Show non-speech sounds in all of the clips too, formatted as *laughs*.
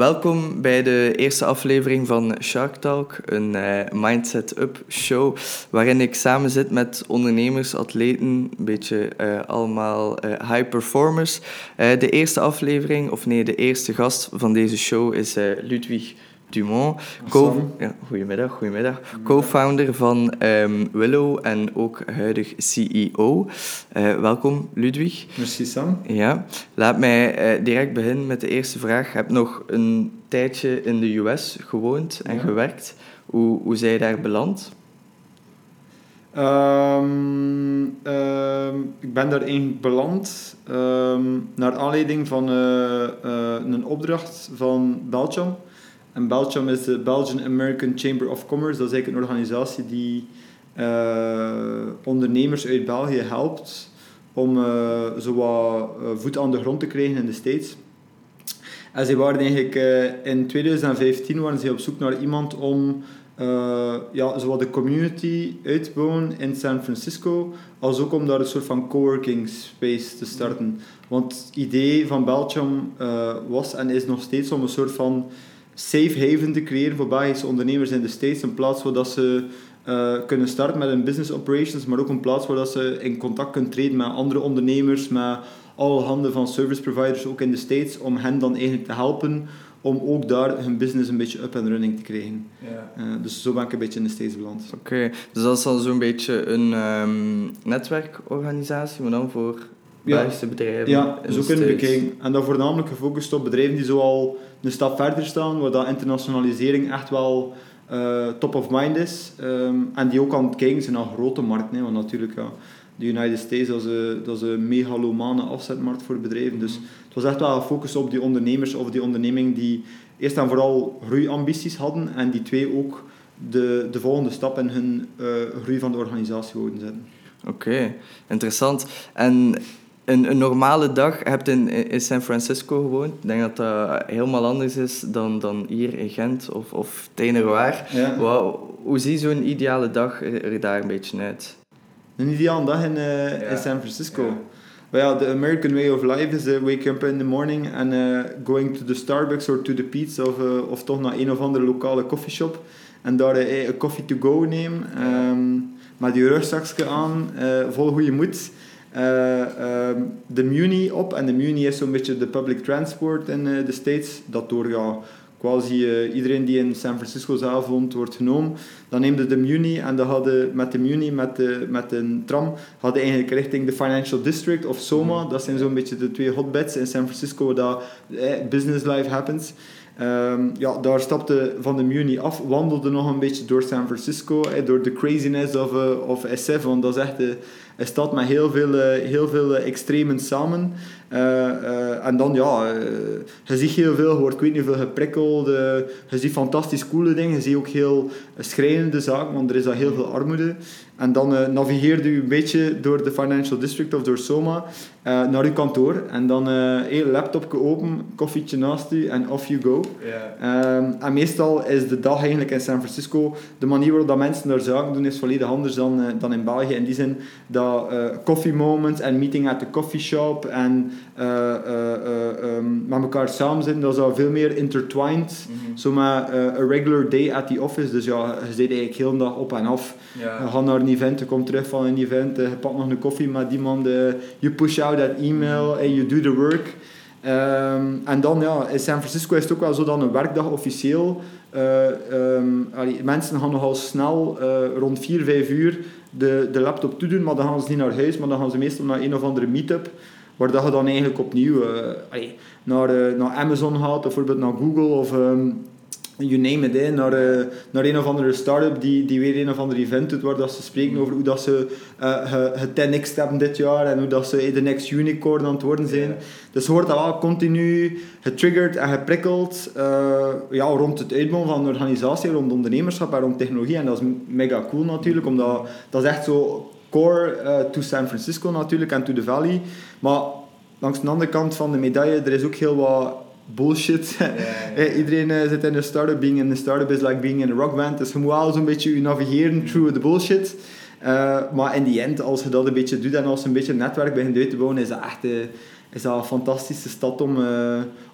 welkom bij de eerste aflevering van Shark Talk, een uh, Mindset Up show, waarin ik samen zit met ondernemers, atleten, een beetje uh, allemaal uh, high performers. de eerste aflevering, of nee, de eerste gast van deze show is Ludwig Dumont, co ja, goedemiddag, goedemiddag. co-founder van um, Willow en ook huidig CEO. Uh, welkom, Ludwig. Merci, Sam. Ja, laat mij uh, direct beginnen met de eerste vraag. Je hebt nog een tijdje in de US gewoond en ja. gewerkt. Hoe, hoe zij je daar beland? Um, um, ik ben daar eigenlijk beland um, naar aanleiding van uh, een opdracht van Belgium. En Belgium is de Belgian American Chamber of Commerce. Dat is eigenlijk een organisatie die uh, ondernemers uit België helpt om uh, zo wat uh, voet aan de grond te krijgen in de States. En ze waren eigenlijk in 2015 waren ze op zoek naar iemand om ja, zo wat de community uit te bouwen in San Francisco, als ook om daar een soort van coworking space te starten. Want het idee van Belgium was en is nog steeds om een soort van safe haven te creëren voor Belgische ondernemers in de States. Een plaats waar dat ze uh, kunnen starten met hun business operations, maar ook een plaats waar dat ze in contact kunnen treden met andere ondernemers, met alle handen van service providers, ook in de States, om hen dan eigenlijk te helpen om ook daar hun business een beetje up and running te krijgen. Ja. Uh, dus zo ben ik een beetje in de States beland. Oké, dus dat is dan zo'n beetje een um, netwerkorganisatie, maar dan voor Belgische bedrijven. Ja, zo kunnen we bekijken. En dan voornamelijk gefocust op bedrijven die zoal een stap verder staan, waar dat internationalisering echt wel uh, top of mind is. Um, en die ook aan het kijken zijn naar grote markten. Want natuurlijk, ja, de United States dat is, een, dat is een megalomane afzetmarkt voor bedrijven. Dus het was echt wel gefocust op die ondernemers of die onderneming die eerst en vooral groeiambities hadden en die twee ook de, de volgende stap in hun uh, groei van de organisatie wilden zetten. Oké, interessant. En een, een normale dag, je hebt in, in San Francisco gewoond. Ik denk dat dat helemaal anders is dan, dan hier in Gent of, of Tenerwaar. Ja. Wow, hoe ziet zo'n ideale dag er daar een beetje uit? Een ideale dag in, uh, in San Francisco? Ja. Well, the American way of life is uh, wake up in the morning and uh, going to the Starbucks or to the Pizza of, uh, of toch naar een of andere lokale coffeeshop en daar een coffee to go nemen um, met je rugzakje aan, vol goede moed um, de Muni op. En de Muni is zo'n beetje de public transport in uh, de States. Dat door ja, quasi uh, iedereen die in San Francisco zelf woont wordt genomen. Dan neemde de Muni en dan hadden met de Muni, met de, met de tram, hadden eigenlijk richting de Financial District of SOMA. Dat zijn zo'n beetje de twee hotbeds in San Francisco waar dat, business life happens. Um, ja, daar stapte van de Muni af, wandelde nog een beetje door San Francisco, eh, door de craziness of, uh, of SF, want dat is echt een, een stad met heel veel, uh, heel veel extremen samen. en dan, ja, je ziet heel veel, je wordt ik weet niet veel geprikkeld, je ziet fantastisch coole dingen, je ziet ook heel schrijnende zaken, want er is al heel veel armoede. En dan uh, navigeerde u een beetje door de Financial District of door Soma uh, naar uw kantoor. En dan uh, een laptopje open, koffietje naast u en off you go. Yeah. Um, en meestal is de dag eigenlijk in San Francisco, de manier waarop dat mensen daar zaken doen, is volledig anders dan, uh, dan in België. In die zin dat coffee moments en meeting at the coffee shop en um, met elkaar samen zitten, dat is al veel meer intertwined. Mm -hmm. Zo met a regular day at the office. Dus ja, je zit eigenlijk heel de dag op en af. Yeah. Naar event, je komt terug van een event, je pakt nog een koffie met iemand, je push out that email en you do the work. Um, en dan ja, in San Francisco is het ook wel zo dat een werkdag officieel, uh, um, allee, mensen gaan nogal snel uh, rond 4, 5 uur de, de laptop toedoen, maar dan gaan ze niet naar huis, maar dan gaan ze meestal naar een of andere meetup, waar dat je dan eigenlijk opnieuw uh, allee, naar, naar Amazon gaat, bijvoorbeeld naar Google of um, you name it, hè, naar, uh, naar een of andere start-up die, die weer een of ander event doet waar dat ze spreken over hoe dat ze uh, het 10x hebben dit jaar en hoe dat ze de next unicorn aan het worden zijn. Dus je wordt dat wel continu getriggerd en geprikkeld uh, ja, rond het uitbouwen van een organisatie, rond ondernemerschap en rond technologie. En dat is mega cool natuurlijk, omdat dat is echt zo core to San Francisco natuurlijk en to the Valley. Maar langs de andere kant van de medaille, er is ook heel wat bullshit. *laughs* Yeah, Iedereen uh, zit in een start-up. Being in een start-up is like being in a rockband. Dus je moet wel zo'n beetje navigeren through the bullshit. Uh, maar in die end, als je dat een beetje doet en als je een beetje een netwerk begint uit te bouwen, is dat echt, uh, is dat een fantastische stad om,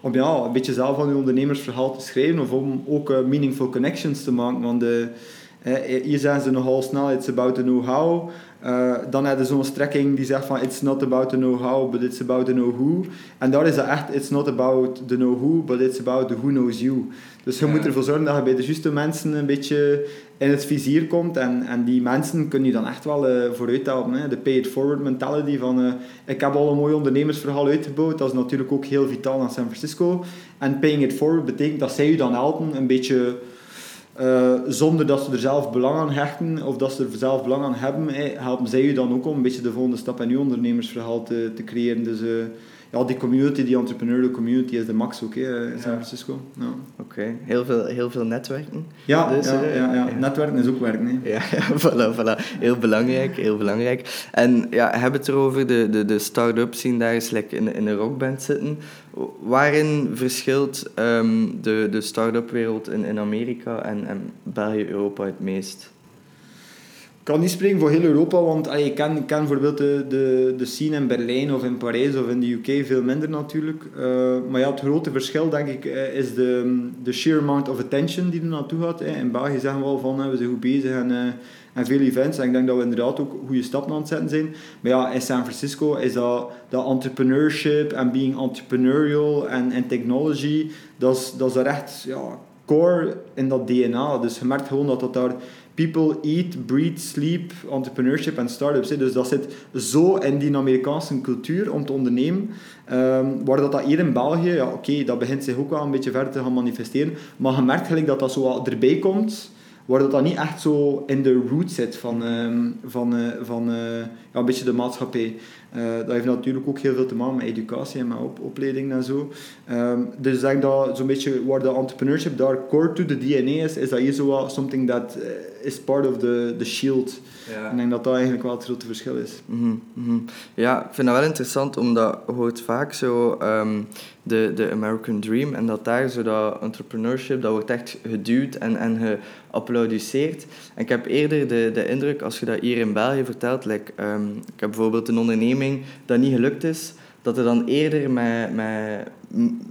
om ja, een beetje zelf van je ondernemersverhaal te schrijven of om ook meaningful connections te maken. Want de, hier zijn ze nogal snel, it's about the know-how. Uh, dan heb je zo'n strekking die zegt van it's not about the know-how, but it's about the know-who. En daar is dat echt, it's not about the know-who, but it's about the who knows you. Dus je moet ervoor zorgen dat je bij de juiste mensen een beetje in het vizier komt. En, en die mensen kunnen je dan echt wel uh, vooruit helpen. Hè. De pay-it-forward mentality van uh, ik heb al een mooi ondernemersverhaal uitgebouwd. Dat is natuurlijk ook heel vitaal aan San Francisco. En paying it forward betekent dat zij je dan helpen een beetje uh, zonder dat ze er zelf belang aan hechten of dat ze er zelf belang aan hebben, helpen zij je dan ook om een beetje de volgende stap in je ondernemersverhaal te, te creëren. Dus uh, ja, die community, die entrepreneurial community is de max ook hè, in San Francisco. Ja. Oké, heel, veel, heel veel netwerken. Ja, dus, ja, ja, ja, netwerken is ook werken. Hè. Ja, *laughs* ja voilà, voilà. Heel belangrijk, heel belangrijk. En ja, hebben het erover, de, de, de start-up zien daar eens like in, in een rockband zitten. Waarin verschilt um, de, de start-up wereld in, in Amerika en, en België, Europa het meest? Ik kan niet spreken voor heel Europa, want ah, je ken, ken bijvoorbeeld de, de, de scene in Berlijn of in Parijs of in de UK veel minder natuurlijk. Uh, maar ja, het grote verschil denk ik eh, is de, de sheer amount of attention die er naartoe gaat. In België zeggen we al van we zijn goed bezig en, uh, en veel events. En ik denk dat we inderdaad ook goede stappen aan het zetten zijn. Maar ja, in San Francisco is dat, dat entrepreneurship en being entrepreneurial en, en technology, dat is, dat is echt ja, core in dat DNA. Dus je merkt gewoon dat dat daar people eat, breathe, sleep, entrepreneurship en startups. Dus dat zit zo in die Amerikaanse cultuur om te ondernemen. Um, waar dat, dat hier in België, ja oké, dat begint zich ook wel een beetje verder te gaan manifesteren. Maar je merkt gelijk dat dat zo erbij komt waar dat, dat niet echt zo in de root zit van, ehm, van, uh, van uh, ja, een beetje de maatschappij. Uh, dat heeft natuurlijk ook heel veel te maken met educatie en met op, opleiding en zo. Um, dus ik denk dat zo'n beetje waar de entrepreneurship daar core to the DNA is, is dat hier zo wat something that is part of the, the shield. Ja. Ik denk dat dat eigenlijk wel het grote verschil is. Mm -hmm. Ja, ik vind dat wel interessant, omdat je hoort vaak zo um, de, de American Dream en dat daar zo dat entrepreneurship, dat wordt echt geduwd en, en geapplaudisseerd. En ik heb eerder de, de indruk, als je dat hier in België vertelt, like, um, ik heb bijvoorbeeld een onderneming dat niet gelukt is, dat er dan eerder met, met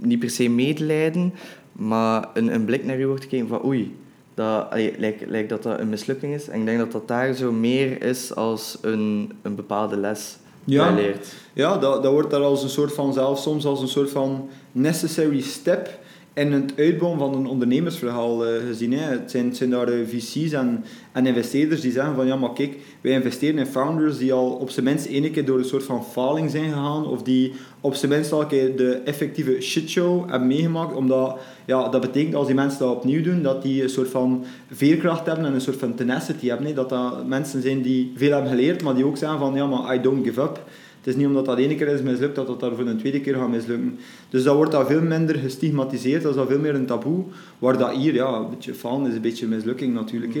niet per se medelijden, maar een, een blik naar je wordt gekeken van oei, dat, lijkt, lijkt dat dat een mislukking is. En ik denk dat dat daar zo meer is als een, een bepaalde les ja. leert. Ja, dat, dat wordt daar als een soort van, zelfs soms als een soort van necessary step in het uitbouwen van een ondernemersverhaal uh, gezien. Hè. Het, zijn, zijn daar uh, VC's en, en investeerders die zeggen van ja, maar kijk, wij investeren in founders die al op zijn minst één keer door een soort van faling zijn gegaan of die op zijn minst al een keer de effectieve shitshow hebben meegemaakt, omdat ja, dat betekent als die mensen dat opnieuw doen, dat die een soort van veerkracht hebben en een soort van tenacity hebben. Dat dat mensen zijn die veel hebben geleerd, maar die ook zeggen van ja, maar I don't give up. Het is niet omdat dat ene keer is mislukt dat dat daar voor een tweede keer gaat mislukken. Dus dat wordt dat veel minder gestigmatiseerd, dat is dat veel meer een taboe. Waar dat hier, ja, een beetje falen is een beetje mislukking natuurlijk.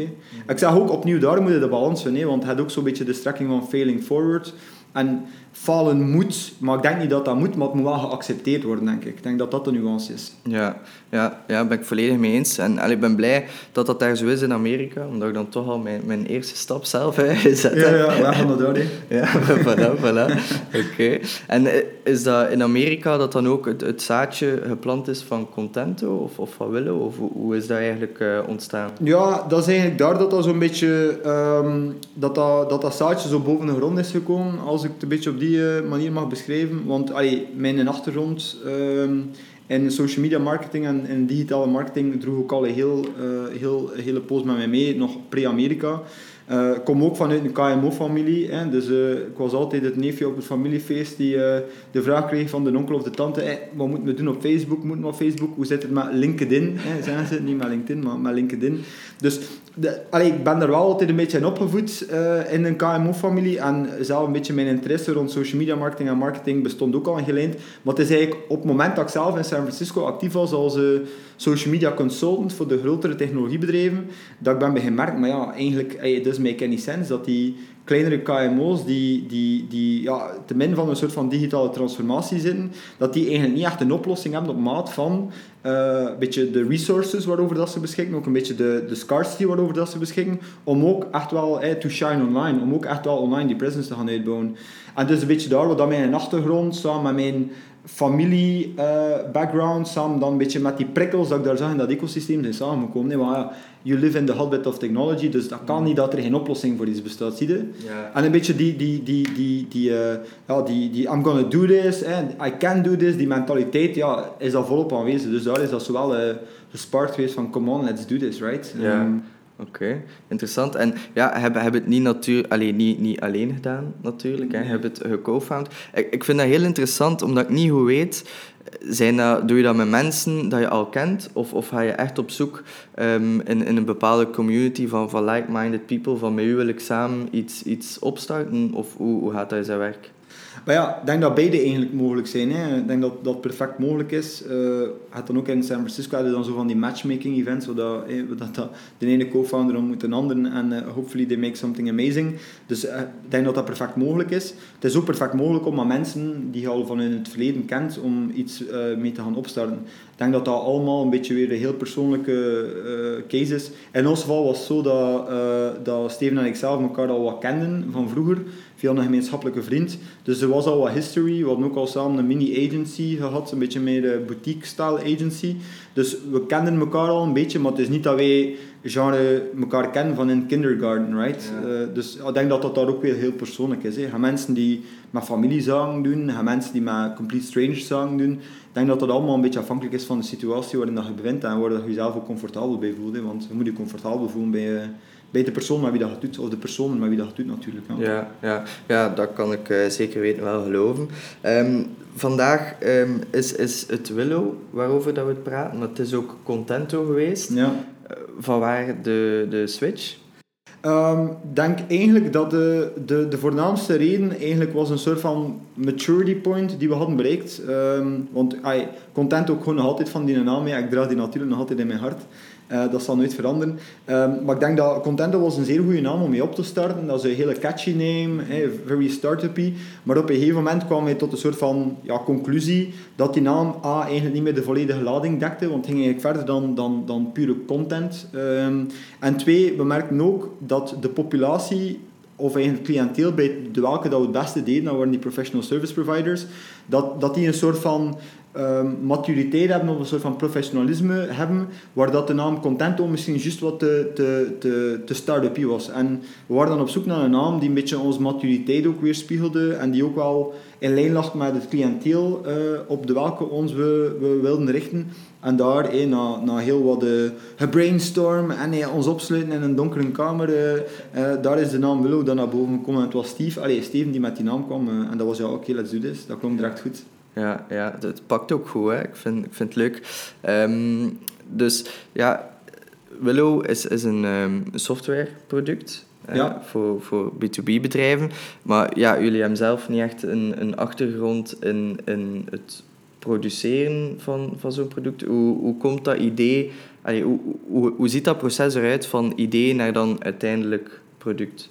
Ik zeg ook opnieuw, daar moet je de balans vinden, want het heeft ook zo'n beetje de strekking van failing forward. En falen moet, maar ik denk niet dat dat moet, maar het moet wel geaccepteerd worden, denk ik. Ik denk dat dat de nuance is. Ja, ja, ja ben ik volledig mee eens. En ik ben blij dat dat daar zo is in Amerika, omdat ik dan toch al mijn, mijn eerste stap zelf heb *laughs* gezet Ja, ja, we gaan dat doen. *laughs* Ja, voilà, voilà. Oké. En eh, is dat in Amerika dat dan ook het, het zaadje geplant is van Contento of, of van Willow? Of hoe is dat eigenlijk uh, ontstaan? Ja, dat is eigenlijk daar dat dat zo'n beetje... Um, dat, dat, dat dat zaadje zo boven de grond is gekomen, als ik het een beetje op die eh, manier mag beschrijven. Want mijn achtergrond in social media marketing en, digitale marketing droeg ook al een heel, uh, heel, hele poos met mij mee, nog pre-Amerika. Ik kom ook vanuit een KMO-familie, dus uh, ik was altijd het neefje op het familiefeest die de vraag kreeg van de onkel of de tante, wat moeten we doen op Facebook, moeten we op Facebook, hoe zit het met LinkedIn, hè, ze, niet met LinkedIn, maar met LinkedIn. Dus de, ik ben er wel altijd een beetje in opgevoed in een KMO-familie en zelf een beetje mijn interesse rond social media marketing en marketing bestond ook al geleend, maar het is eigenlijk op het moment dat ik zelf in San Francisco actief was als social media consultant voor de grotere technologiebedrijven, dat ik ben bij gemerkt, maar ja, eigenlijk, hey, make any sense dat die kleinere KMO's die, die, die ja, te min van een soort van digitale transformatie zitten, dat die eigenlijk niet echt een oplossing hebben op maat van een beetje de resources waarover dat ze beschikken, ook een beetje de, de scarcity waarover dat ze beschikken, om ook echt wel eh, to shine online, om ook echt wel online die presence te gaan uitbouwen. En dus een beetje daar wat mijn achtergrond, samen met mijn familie uh, background, samen dan een beetje met die prikkels dat ik daar zag in dat ecosysteem zijn samengekomen. Nee, maar ja, you live in the hotbed of technology, dus dat kan niet dat er geen oplossing voor iets bestaat, zie je? Ja. En een beetje die, die, die, die, die, uh, ja, die, die I'm gonna do this, eh, I can do this, die mentaliteit, ja, is al volop aanwezig. Dus daar is dat zowel uh, gespaard geweest van come on, let's do this, right? Ja. Um, Oké, interessant. En ja, hebben hebben het niet, natuur, alleen, niet, niet alleen gedaan, natuurlijk. Hè. Hebben het geco-found. Ik, ik vind dat heel interessant, omdat ik niet goed weet... Zijn dat, doe je dat met mensen dat je al kent? Of, of ga je echt op zoek um, in, in een bepaalde community van, van like-minded people? Van met u wil ik samen iets, iets opstarten? Of hoe, hoe gaat dat in zijn werk? Maar ja, ik denk dat beide eigenlijk mogelijk zijn. Hè. Ik denk dat dat perfect mogelijk is. Uh, het dan ook in San Francisco hadden dan zo van die matchmaking events, zodat, dat, de ene co-founder ontmoet een ander en uh, hopefully they make something amazing. Dus uh, ik denk dat dat perfect mogelijk is. Het is ook perfect mogelijk om met mensen die je al van in het verleden kent, om iets mee te gaan opstarten. Ik denk dat dat allemaal een beetje weer een heel persoonlijke case is. In ons geval was het zo dat, dat Steven en ik zelf elkaar al wat kenden van vroeger via een gemeenschappelijke vriend. Dus er was al wat history. We hadden ook al samen een mini-agency gehad, een beetje meer een boutique-style agency. Dus we kenden elkaar al een beetje, maar het is niet dat wij genre elkaar kennen van in kindergarten, right? Uh, dus ik denk dat dat daar ook weer heel persoonlijk is. Hè. Gaan mensen die met familiezaken doen, gaan mensen die met complete strangers zaken doen. Ik denk dat dat allemaal een beetje afhankelijk is van de situatie waarin dat je bevindt en waar dat je jezelf ook comfortabel bij voelt. Hè. Want je moet je comfortabel voelen bij, eh, bij de persoon met wie dat doet, of de personen met wie dat doet natuurlijk. Ja, ja, ja, ja dat kan ik uh, zeker weten wel geloven. Um, vandaag um, is, is het Willow waarover dat we het praten, maar het is ook Contento geweest. Ja. Uh, van waar de, de switch? Ehm, ik um, denk eigenlijk dat de, de, de voornaamste reden eigenlijk was een soort van maturity point die we hadden bereikt. Um, want ay, Content ook gewoon nog altijd van die naam, ja, ik draag die natuurlijk nog altijd in mijn hart. Uh, dat zal nooit veranderen. Um, maar ik denk dat Contento was een zeer goede naam om mee op te starten. Dat is een hele catchy name, hey, very startupy. Maar op een gegeven moment kwamen wij tot een soort van ja, conclusie dat die naam A eigenlijk niet meer de volledige lading dekte, want het ging eigenlijk verder dan, dan, dan pure content. Um, en twee, we merkten ook dat de populatie of eigenlijk cliënteel bij de welke dat we het beste deden, dat waren die professional service providers, dat, dat die een soort van um, maturiteit hebben of een soort van professionalisme hebben, waar dat de naam Contento misschien juist wat te, te, te, te was. En we waren dan op zoek naar een naam die een beetje onze maturiteit ook weerspiegelde en die ook wel in lijn lag met het cliënteel uh, op de welke ons we, we wilden richten. En daar, eh, na, heel wat uh, en eh, ons opsluiten in een donkere kamer, daar is de naam Willow dan naar boven gekomen. En het was Steve, allee, Steven die met die naam kwam. en dat was ja, oké, okay, let's do this. Dat klonk direct goed ja, ja het pakt ook goed. Hè. Ik, vind, ik vind het leuk. Um, dus ja, Willow is, is een um, softwareproduct ja. voor, voor B2B-bedrijven. Maar ja, jullie hebben zelf niet echt een, een achtergrond in, in het produceren van, van zo'n product. Hoe, hoe komt dat idee... Allee, hoe, hoe, hoe ziet dat proces eruit van idee naar dan uiteindelijk product?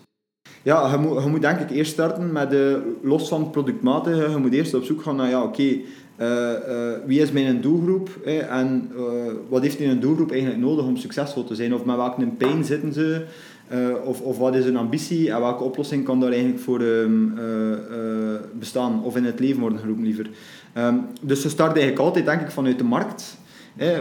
Ja, je moet, je moet denk ik eerst starten met de, los van productmatige, je moet eerst op zoek gaan naar, ja oké, uh, uh, wie is mijn doelgroep en uh, wat heeft die een doelgroep eigenlijk nodig om succesvol te zijn? Of met welke pijn zitten ze? of, of wat is hun ambitie en welke oplossing kan daar eigenlijk voor um, bestaan? Of in het leven worden geroepen liever. Um, dus ze starten eigenlijk altijd denk ik vanuit de markt.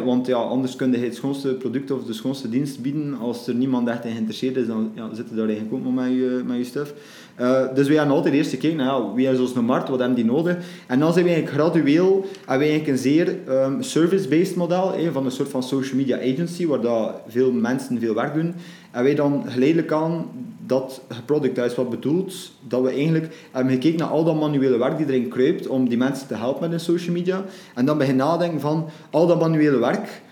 Want ja, anders kun je het schoonste product of de schoonste dienst bieden. Als er niemand echt in geïnteresseerd is, dan ja, zit je daar eigenlijk ook maar met je, met je stuff. Uh, dus wij hebben altijd eerst gekeken naar ja, wie is onze markt, wat hebben die nodig. En dan zijn we eigenlijk gradueel, hebben we eigenlijk een zeer um, service-based model, van een soort van social media agency, waar dat veel mensen veel werk doen. En wij dan geleidelijk aan dat product is wat bedoelt, dat we eigenlijk hebben gekeken naar al dat manuele werk die erin kruipt om die mensen te helpen met hun social media. En dan begin nadenken van al dat manuele werk,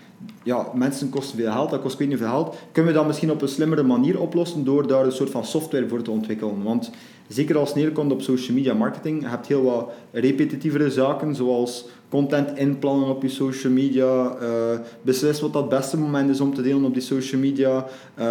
ja, mensen kosten veel geld, dat kost niet veel geld. Kunnen we dat misschien op een slimmere manier oplossen door daar een soort van software voor te ontwikkelen? Want zeker als het neerkomt op social media marketing, je hebt heel wat repetitievere zaken, zoals content inplannen op je social media, uh, beslis wat dat beste moment is om te delen op die social media, uh,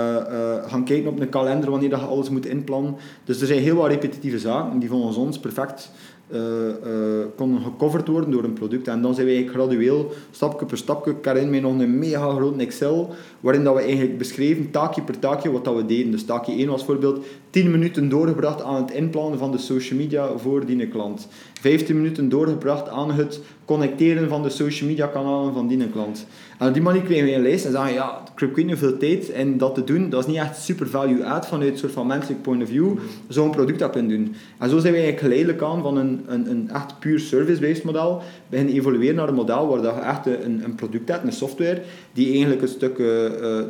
gaan kijken op een kalender wanneer dat je alles moet inplannen. Dus er zijn heel wat repetitieve zaken die volgens ons perfect uh, uh, kon gecoverd worden door een product. En dan zijn wij gradueel, stapje per stapje, herinner mij nog een mega grote Excel, waarin dat we eigenlijk beschreven, taakje per taakje, wat dat we deden. Dus taakje 1 was bijvoorbeeld 10 minuten doorgebracht aan het inplannen van de social media voor die klant. 15 minuten doorgebracht aan het connecteren van de social media kanalen van die klant. En op die manier kregen we een lijst en zeggen, ja, ik heb niet veel tijd en dat te doen, dat is niet echt super value add vanuit een soort van menselijk point of view, zo'n product dat kunnen doen. En zo zijn we eigenlijk geleidelijk aan van een, een, een echt puur service-based model beginnen evolueren naar een model waar dat je echt een, een product hebt, een software, die eigenlijk een stuk uh,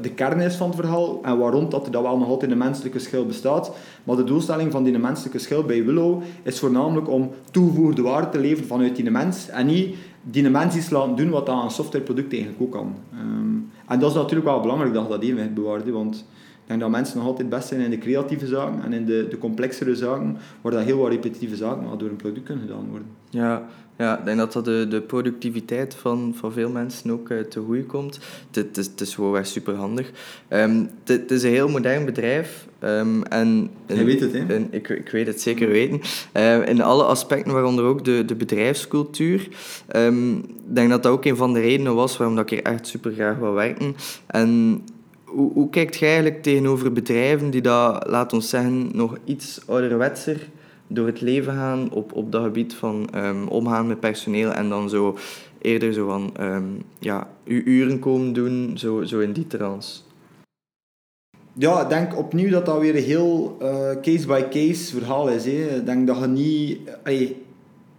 de kern is van het verhaal en waarom dat er dat wel nog altijd een menselijke schil bestaat. Maar de doelstelling van die menselijke schil bij Willow is voornamelijk om toegevoegde waarde te leveren vanuit die mens en niet die mens iets laten doen wat aan een softwareproduct eigenlijk ook kan. Um, en dat is natuurlijk wel belangrijk dat je dat evenwicht bewaart, want ik denk dat mensen nog altijd best zijn in de creatieve zaken en in de, de complexere zaken, waar dat heel wat repetitieve zaken door een product kunnen gedaan worden. Ja, ja, ik denk dat dat de, de productiviteit van, van veel mensen ook uh, te goede komt. Het is, gewoon echt super handig. Um, het is een heel modern bedrijf. Um, en Je weet het, hè? ik, ik weet het zeker weten. Uh, in alle aspecten, waaronder ook de, de bedrijfscultuur. Um, ik denk dat dat ook een van de redenen was waarom dat ik hier echt super graag wil werken. En hoe, hoe kijkt je eigenlijk tegenover bedrijven die dat, laat ons zeggen, nog iets ouderwetser door het leven gaan op, op dat gebied van um, omgaan met personeel en dan zo eerder zo van ja, uw uren komen doen, zo, zo in die trance? Ja, ik denk opnieuw dat dat weer een heel case-by-case uh, verhaal is. Hè. Ik denk dat je niet...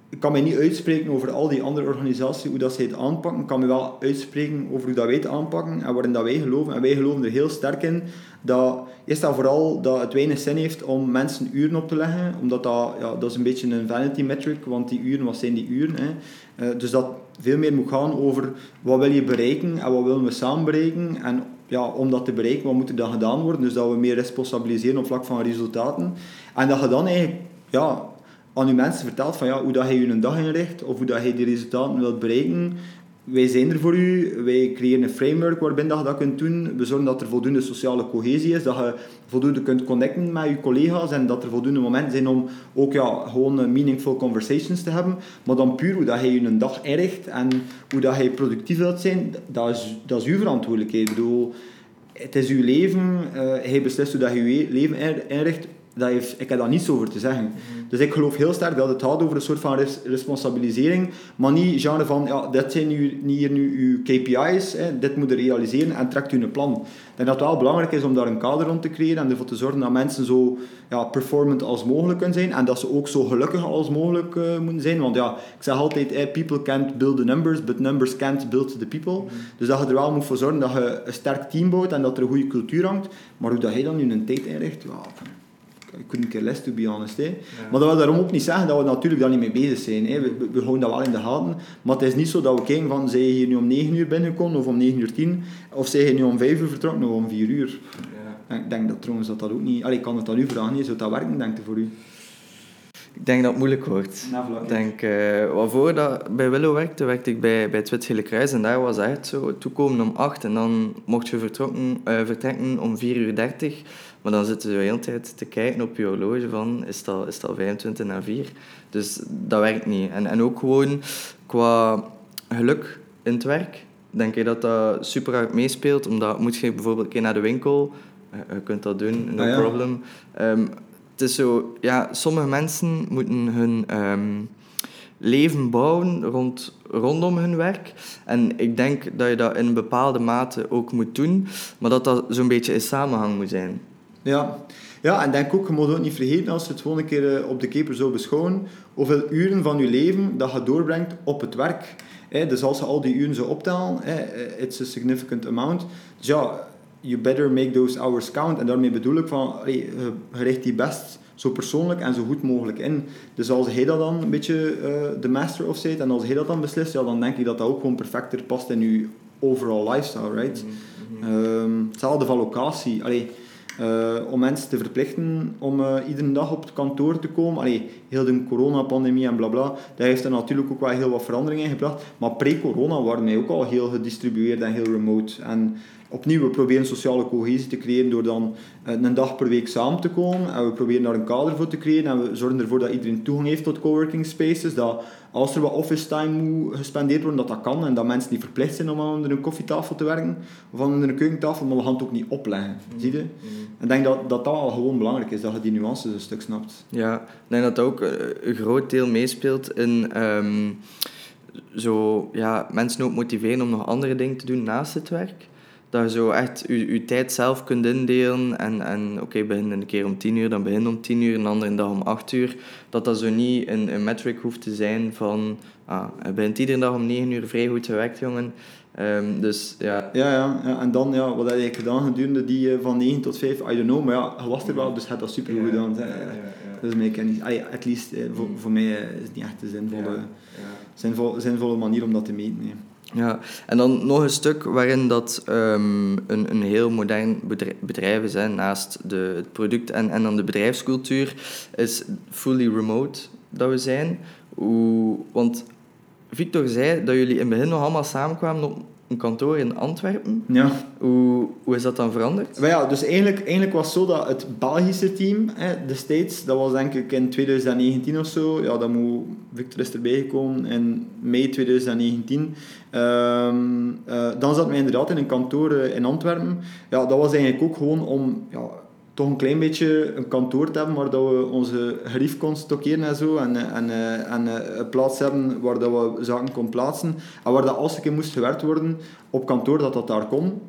Ik kan mij niet uitspreken over al die andere organisaties, hoe dat zij het aanpakken. Ik kan me wel uitspreken over hoe dat wij het aanpakken en waarin dat wij geloven. En wij geloven er heel sterk in dat, is dat vooral dat het weinig zin heeft om mensen uren op te leggen. Omdat dat, ja, dat is een beetje een vanity metric, want die uren, wat zijn die uren? Hè? Uh, dus dat veel meer moet gaan over wat wil je bereiken en wat willen we samen bereiken. En ja, om dat te bereiken, wat moet er dan gedaan worden? Dus dat we meer responsabiliseren op vlak van resultaten. En dat je dan eigenlijk ja, aan je mensen vertelt van ja, hoe dat je je dag inricht of hoe dat je die resultaten wilt bereiken. Wij zijn er voor u, wij creëren een framework waarbinnen je dat kunt doen. We zorgen dat er voldoende sociale cohesie is, dat je voldoende kunt connecten met je collega's en dat er voldoende momenten zijn om ook ja, gewoon meaningful conversations te hebben. Maar dan puur hoe dat je je een dag inricht en hoe dat je productief wilt zijn, dat is, dat is uw verantwoordelijkheid. Ik bedoel, het is uw leven, uh, hij beslist hoe dat je je leven inricht dat heeft, ik heb daar niets over te zeggen. Mhm. Dus ik geloof heel sterk dat het gaat over een soort van res responsabilisering, maar niet genre van, ja, dit zijn nu, hier nu uw KPI's, hè, dit moet je realiseren en trekt u een plan. Ik denk dat het wel belangrijk is om daar een kader rond te creëren en ervoor te zorgen dat mensen zo ja, performant als mogelijk kunnen zijn en dat ze ook zo gelukkig als mogelijk uh, moeten zijn. Want ja, ik zeg altijd, people can't build the numbers, but numbers can't build the people. Mhm. Dus dat je er wel moet voor zorgen dat je een sterk team bouwt en dat er een goede cultuur hangt. Maar hoe dat je dan nu een tijd inricht, ja, couldn't care less, to be honest. Hè. Maar dat wil daarom ook niet zeggen dat we natuurlijk daar niet mee bezig zijn. Hè. We, we, houden dat wel in de gaten. Maar het is niet zo dat we kijken van, zijn je hier nu om 9 uur binnengekomen of om 9 uur 10? Of zijn je nu om 5 uur vertrokken of om 4 uur? Ja. Ik denk dat trouwens dat dat ook niet... Allee, ik kan het aan u vragen, zou dat werken, denk ik, voor u? Ik denk dat het moeilijk wordt. ik denk, uh, waarvoor dat bij Willow werkte, werkte ik bij, bij het Wit Kruis. En daar was echt zo, toekomen om 8 en dan mocht je vertrokken, uh, vertrekken om 4 uur 30. Maar dan zitten ze de hele tijd te kijken op je horloge van, is dat, is dat 25 naar 4? Dus dat werkt niet. En, en ook gewoon qua geluk in het werk, denk ik dat dat super hard meespeelt. Omdat moet je bijvoorbeeld een keer naar de winkel, eh, je kunt dat doen, no ah, problem. Um, het is zo, ja, sommige mensen moeten hun um, leven bouwen rond, rondom hun werk. En ik denk dat je dat in een bepaalde mate ook moet doen, maar dat dat zo'n beetje in samenhang moet zijn. Ja. ja, en denk ook, je moet ook niet vergeten als je het gewoon een keer eh, op de keper zou beschouwen, hoeveel uren van je leven dat je doorbrengt op het werk. dus als je al die uren zou optellen, eh, it's a significant amount. Dus ja, you better make those hours count. En daarmee bedoel ik van, je richt die best zo persoonlijk en zo goed mogelijk in. Dus als hij dat dan een beetje uh, de master of zit en als hij dat dan beslist, ja, dan denk ik dat dat ook gewoon perfecter past in je overall lifestyle, right? Mm hetzelfde van locatie. Allee, uh, om mensen te verplichten om uh, iedere dag op het kantoor te komen. Allee, heel de coronapandemie en blabla, dat heeft er natuurlijk ook wel heel wat veranderingen gebracht. Maar pre-corona waren wij ook al heel gedistribueerd en heel remote. En opnieuw, we proberen sociale cohesie te creëren door dan uh, een dag per week samen te komen. En we proberen daar een kader voor te creëren. En we zorgen ervoor dat iedereen toegang heeft tot coworking spaces. Dat als er wat office time moet gespendeerd worden, dat dat kan. En dat mensen niet verplicht zijn om aan onder een koffietafel te werken. Of aan onder een keukentafel, maar we gaan het ook niet opleggen. Mm. Zie je? Mm. En ik denk dat, dat dat al gewoon belangrijk is, dat je die nuances een stuk snapt. Ja, ik denk dat dat ook eh, een groot deel meespeelt in... Um, zo, ja, mensen ook motiveren om nog andere dingen te doen naast het werk dat je zo echt je, je tijd zelf kunt indelen. En, en oké, okay, begin een keer om tien uur, dan begin om tien uur, een andere dag om acht uur. Dat dat zo niet een, een metric hoeft te zijn van... Ah, je begint iedere dag om negen uur vrij goed gewerkt, jongen. Um, dus ja. Ja, ja, ja. En dan, ja, wat heb je gedaan gedurende die uh, van 9 tot 5? I don't know, maar ja, je was er wel, dus je hebt dat super goed gedaan. Ja, ja, ja, Dus mij ken niet, at least uh, voor, voor mij uh, is het niet echt een zinvolle, zinvolle, zinvolle manier om dat te meten. Nee. Ja, en dan nog een stuk waarin dat um, een, een heel modern bedrijf is, hè, naast de, het product en, en dan de bedrijfscultuur, is fully remote dat we zijn. Hoe, want Victor zei dat jullie in het begin nog allemaal samenkwamen op een kantoor in Antwerpen. Ja. Hoe, hoe is dat dan veranderd? Maar ja, dus eigenlijk, eigenlijk was het zo dat het Belgische team, hè, de States, dat was denk ik in 2019 of zo. Ja, dat moet Victor is erbij gekomen in mei 2019. Um, uh, dan zat wij inderdaad in een kantoor uh, in Antwerpen. Ja, dat was eigenlijk ook gewoon om ja, toch een klein beetje een kantoor te hebben waar dat we onze grief kon stockeren en zo. En, en, en een plaats hebben waar dat we zaken kon plaatsen. En waar dat als er keer moest gewerkt worden op kantoor, dat dat daar kon.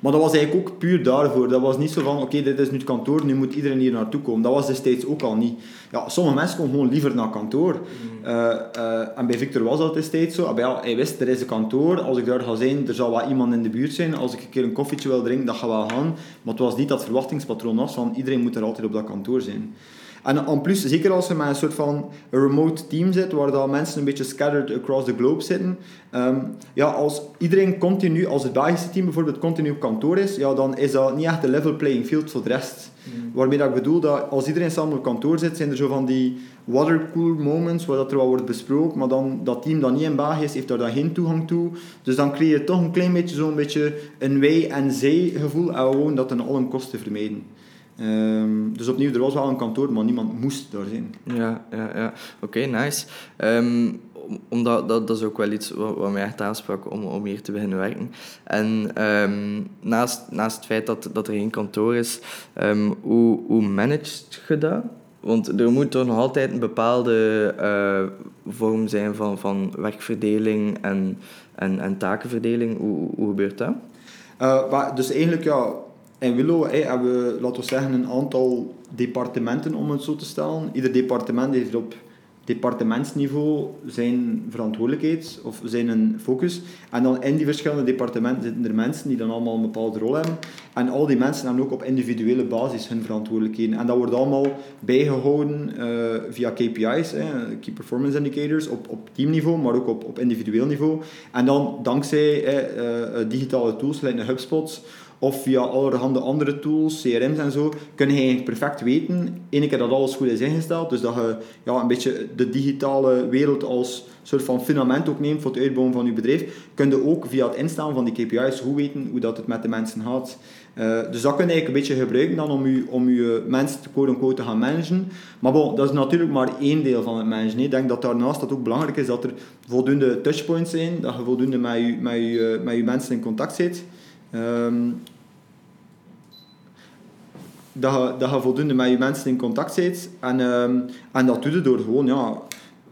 Maar dat was eigenlijk ook puur daarvoor. Dat was niet zo van, oké, dit is nu het kantoor, nu moet iedereen hier naartoe komen. Dat was destijds ook al niet. Ja, sommige mensen komen gewoon liever naar kantoor. Mm. Uh, uh, en bij Victor was dat destijds zo. Ja, hij wist, er is een kantoor. Als ik daar ga zijn, er zal wel iemand in de buurt zijn. Als ik een keer een koffietje wil drinken, dat gaat wel gaan. Maar het was niet dat verwachtingspatroon was van iedereen moet er altijd op dat kantoor zijn. En en plus, zeker als je met een soort van remote team zit, waar dat mensen een beetje scattered across the globe zitten, um, ja, als iedereen continu, als het Belgische team bijvoorbeeld continu op kantoor is, ja, dan is dat niet echt de level playing field voor de rest. Mm. Waarmee dat ik bedoel dat als iedereen samen op kantoor zit, zijn er zo van die watercool moments waar dat er wel wordt besproken, maar dan dat team dat niet in België is, heeft daar dan geen toegang toe. Dus dan creëer je toch een klein beetje zo'n beetje een wij- en zij gevoel en gewoon dat ten allen kosten vermijden. Um, dus opnieuw, er was wel een kantoor, maar niemand moest daar zijn. Ja, ja, ja. Oké, nice. Um, omdat dat, dat is ook wel iets wat, wat mij echt aansprak om, om hier te beginnen werken. En um, naast, naast het feit dat, dat er geen kantoor is, hoe, hoe managed je dat? Want er moet toch nog altijd een bepaalde uh, vorm zijn van, van werkverdeling en, en, en takenverdeling. Hoe, hoe gebeurt dat? Uh, maar dus eigenlijk, ja, in Willow hebben we, laten we zeggen, een aantal departementen, om het zo te stellen. Ieder departement heeft op departementsniveau zijn verantwoordelijkheid of zijn een focus. En dan in die verschillende departementen zitten er mensen die dan allemaal een bepaalde rol hebben. En al die mensen hebben ook op individuele basis hun verantwoordelijkheden. En dat wordt allemaal bijgehouden uh, via KPI's, Key Performance Indicators, op, op teamniveau, maar ook op, op individueel niveau. En dan dankzij uh, digitale tools, zoals HubSpot, of via allerhande andere tools, CRM's en zo, kun je perfect weten, één keer dat alles goed is ingesteld, dus dat je ja, een beetje de digitale wereld als soort van fundament ook neemt voor het uitbouwen van je bedrijf, kun je ook via het instellen van die KPI's goed weten hoe dat het met de mensen gaat. Uh, dus dat kun je eigenlijk een beetje gebruiken dan om je, om je mensen quote te gaan managen. Maar bon, dat is natuurlijk maar één deel van het managen. Ik denk dat daarnaast dat ook belangrijk is dat er voldoende touchpoints zijn, dat je voldoende met je, met je, met je mensen in contact zit. Um, dat, je, dat je voldoende met je mensen in contact bent. En, um, en dat doe je door gewoon ja,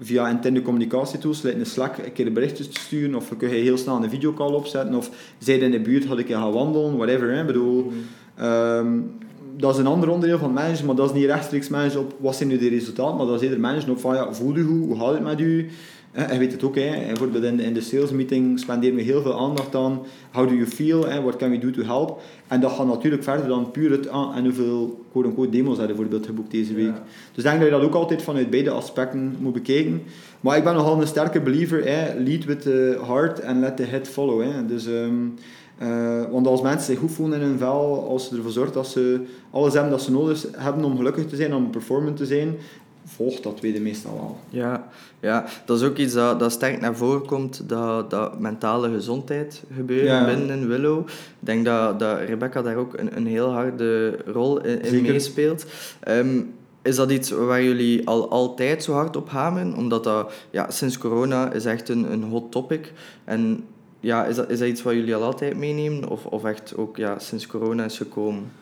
via interne communicatietools, like een Slack, een keer berichtjes te sturen, of kun je heel snel een videocall opzetten, of zij in de buurt, had ik gaan wandelen, whatever. Hè. bedoel, um, dat is een ander onderdeel van managen, maar dat is niet rechtstreeks managen op wat zijn nu de resultaten, maar dat is eerder managen op van ja, voel je goed, hoe gaat het met u, En je weet het ook, hè. bijvoorbeeld in, in de sales meeting spenderen we heel veel aandacht aan how do you feel, what what can we do to help. En dat gaat natuurlijk verder dan puur het aan en hoeveel quote-unquote demos hebben bijvoorbeeld geboekt deze week. Dus ik denk dat je dat ook altijd vanuit beide aspecten moet bekijken. Maar ik ben nogal een sterke believer, hè. lead with the heart and let the head follow. Hè. Dus, um, uh, want als mensen zich goed voelen in hun vel, als ze ervoor zorgen dat ze alles hebben dat ze nodig hebben om gelukkig te zijn, om performant te zijn, volgt dat tweede meestal wel. Ja, ja, dat is ook iets dat, dat sterk naar voren komt, dat, dat mentale gezondheid gebeuren binnen Willow. Ik denk dat, dat Rebecca daar ook een, een heel harde rol in, in meespeelt. Ehm, is dat iets waar jullie al altijd zo hard op hameren? Omdat dat ja, sinds corona is echt een, een hot topic. En ja, is, dat, is dat iets wat jullie al altijd meenemen? Of, of echt ook ja, sinds corona is gekomen?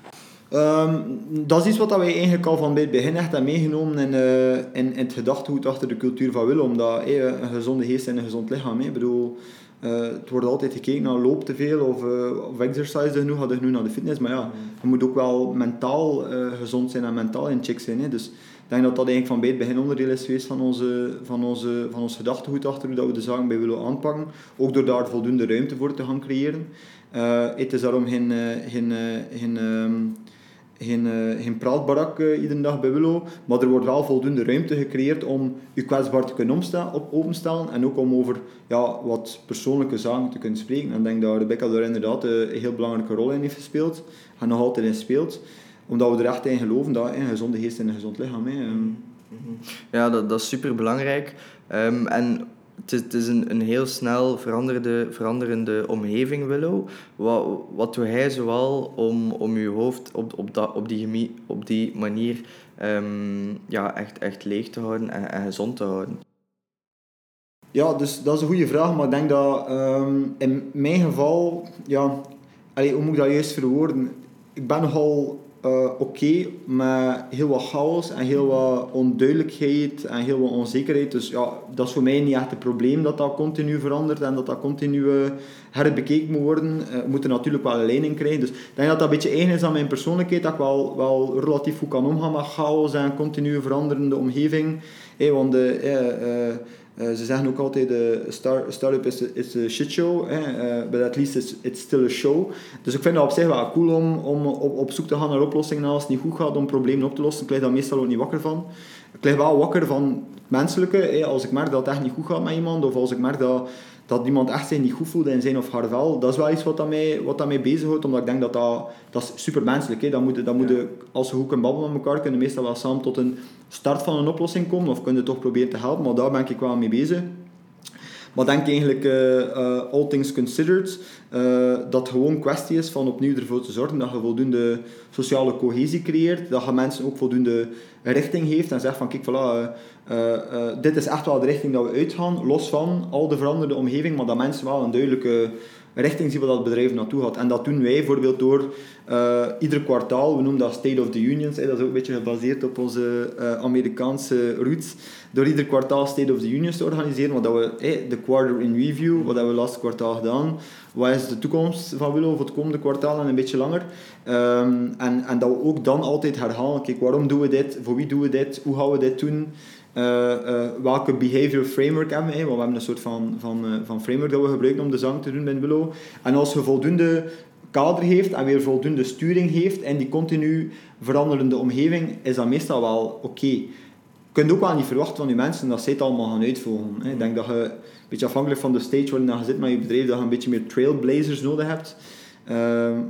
Um, dat is iets wat wij eigenlijk al van bij het begin echt hebben meegenomen in, uh, in, in het gedachtegoed achter de cultuur van willen. Omdat hey, een gezonde geest en een gezond lichaam. Hey. Ik bedoel, uh, het wordt altijd gekeken naar loop te veel of, uh, of exercise genoeg, hadden genoeg naar de fitness. Maar ja, je moet ook wel mentaal gezond zijn en mentaal in check zijn. Hey. Dus ik denk dat dat eigenlijk van bij het begin onderdeel is geweest van, onze, van, onze, van ons gedachtegoed achter hoe dat we de zaken bij willen aanpakken. Ook door daar voldoende ruimte voor te gaan creëren. het is daarom geen, geen, geen um, geen, uh, geen praatbarak uh, iedere dag bij Willow, maar er wordt wel voldoende ruimte gecreëerd om je kwetsbaar te kunnen op openstellen en ook om over ja, wat persoonlijke zaken te kunnen spreken. En ik denk dat Rebecca daar inderdaad uh, een heel belangrijke rol in heeft gespeeld en nog altijd in speelt, omdat we er echt in geloven dat een gezonde geest en een gezond lichaam. Hè. Ja, dat, dat is super belangrijk. Um, en het is, een, een heel snel veranderde, veranderende omgeving, Willow. Wat, wat doe hij zoal om, om je hoofd op, op, op, die, op die manier um, ja, echt, echt leeg te houden en, gezond te houden? Ja, dus dat is een goede vraag, maar ik denk dat um, in mijn geval, ja, allee, hoe moet ik dat juist verwoorden? Ik ben nogal uh, oké, met heel wat chaos en heel wat onduidelijkheid en heel wat onzekerheid. Dus ja, dat is voor mij niet echt het probleem dat dat continu verandert en dat dat continu uh, herbekeken moet worden. Uh, moeten natuurlijk wel een leiding krijgen. Dus ik denk dat dat een beetje eigen is aan mijn persoonlijkheid, dat ik wel, wel relatief goed kan omgaan met chaos en continu veranderende omgeving. Hey, want de, ze zeggen ook altijd, de uh, start, startup is, is a shit show, hè, uh, but at least it's, still a show. Dus ik vind het op zich wel cool om, om op, op zoek te gaan naar oplossingen als het niet goed gaat om problemen op te lossen. Ik lig daar meestal ook niet wakker van. Ik lig wel wakker van menselijke. Als ik merk dat het echt niet goed gaat met iemand, of als ik merk dat, dat iemand echt zich niet goed voelt in zijn of haar vel, dat is wel iets wat, dat mij, wat dat mij bezighoudt, omdat ik denk dat dat, dat is super menselijk is. Dat moet, dat moet, als we goed kunnen babbelen met elkaar, kunnen meestal wel samen tot een start van een oplossing komen, of kunnen toch proberen te helpen, maar daar ben ik wel mee bezig. Maar denk eigenlijk, uh, all things considered, uh, dat gewoon kwestie is van opnieuw ervoor te zorgen dat je voldoende sociale cohesie creëert, dat je mensen ook voldoende richting geeft en zegt van kijk, voilà, dit is echt wel de richting dat we uitgaan, los van al de veranderde omgeving, maar dat mensen wel een duidelijke richting zien waar dat bedrijf naartoe gaat. En dat doen wij bijvoorbeeld door uh, ieder kwartaal, we noemen dat State of the Unions, dat is ook een beetje gebaseerd op onze uh, Amerikaanse roots, door ieder kwartaal State of the Unions te organiseren, wat dat we, de quarter in review, wat hebben we laatste kwartaal gedaan, wat is de toekomst van Willow voor het komende kwartaal en een beetje langer. Um, en, en dat we ook dan altijd herhalen, kijk, waarom doen we dit, voor wie doen we dit, hoe gaan we dit doen, welke behavior framework hebben we? Want we hebben een soort van, van, uh, van framework dat we gebruiken om de zang te doen bij Willow. En als je voldoende kader heeft en weer voldoende sturing heeft in die continu veranderende omgeving, is dat meestal wel oké. Okay. Je kunt ook wel niet verwachten van je mensen dat zij het allemaal gaan uitvoeren. Ik denk dat je, een beetje afhankelijk van de stage waarin je zit met je bedrijf, dat je een beetje meer trailblazers nodig hebt.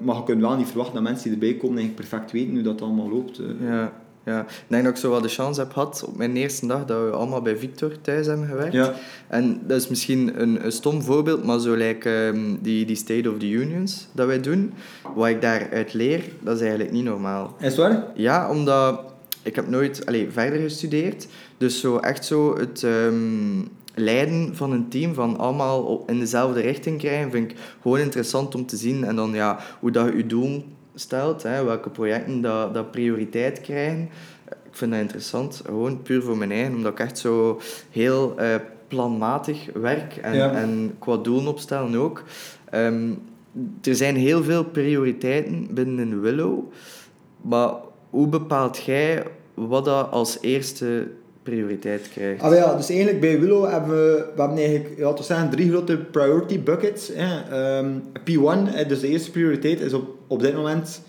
Maar je kunt wel niet verwachten dat mensen die erbij komen eigenlijk perfect weten hoe dat allemaal loopt. Ja. Ja, ik denk dat ik zo wel de chance heb gehad op mijn eerste dag dat we allemaal bij Victor thuis hebben gewerkt. Ja. En dat is misschien een, een stom voorbeeld, maar zo lijkt um, die, die State of the Unions dat wij doen, wat ik daaruit leer, dat is eigenlijk niet normaal. Is waar? Ja, omdat ik heb nooit allez, verder gestudeerd. Dus zo echt zo het um, leiden van een team, van allemaal in dezelfde richting krijgen, vind ik gewoon interessant om te zien. En dan ja, hoe dat je je doel stelt, hè, welke projecten dat, dat prioriteit krijgen. Ik vind dat interessant, gewoon puur voor mijn eigen, omdat ik echt zo heel uh, planmatig werk en, en qua doelen opstellen ook. Um, er zijn heel veel prioriteiten binnen Willow, maar hoe bepaalt jij wat dat als eerste prioriteit krijgt. Ah, ja, dus eigenlijk bij Willow hebben we, we hebben eigenlijk, ja, zeggen, drie grote priority buckets. Hè. Um, P1, dus de eerste prioriteit, is op, op dit moment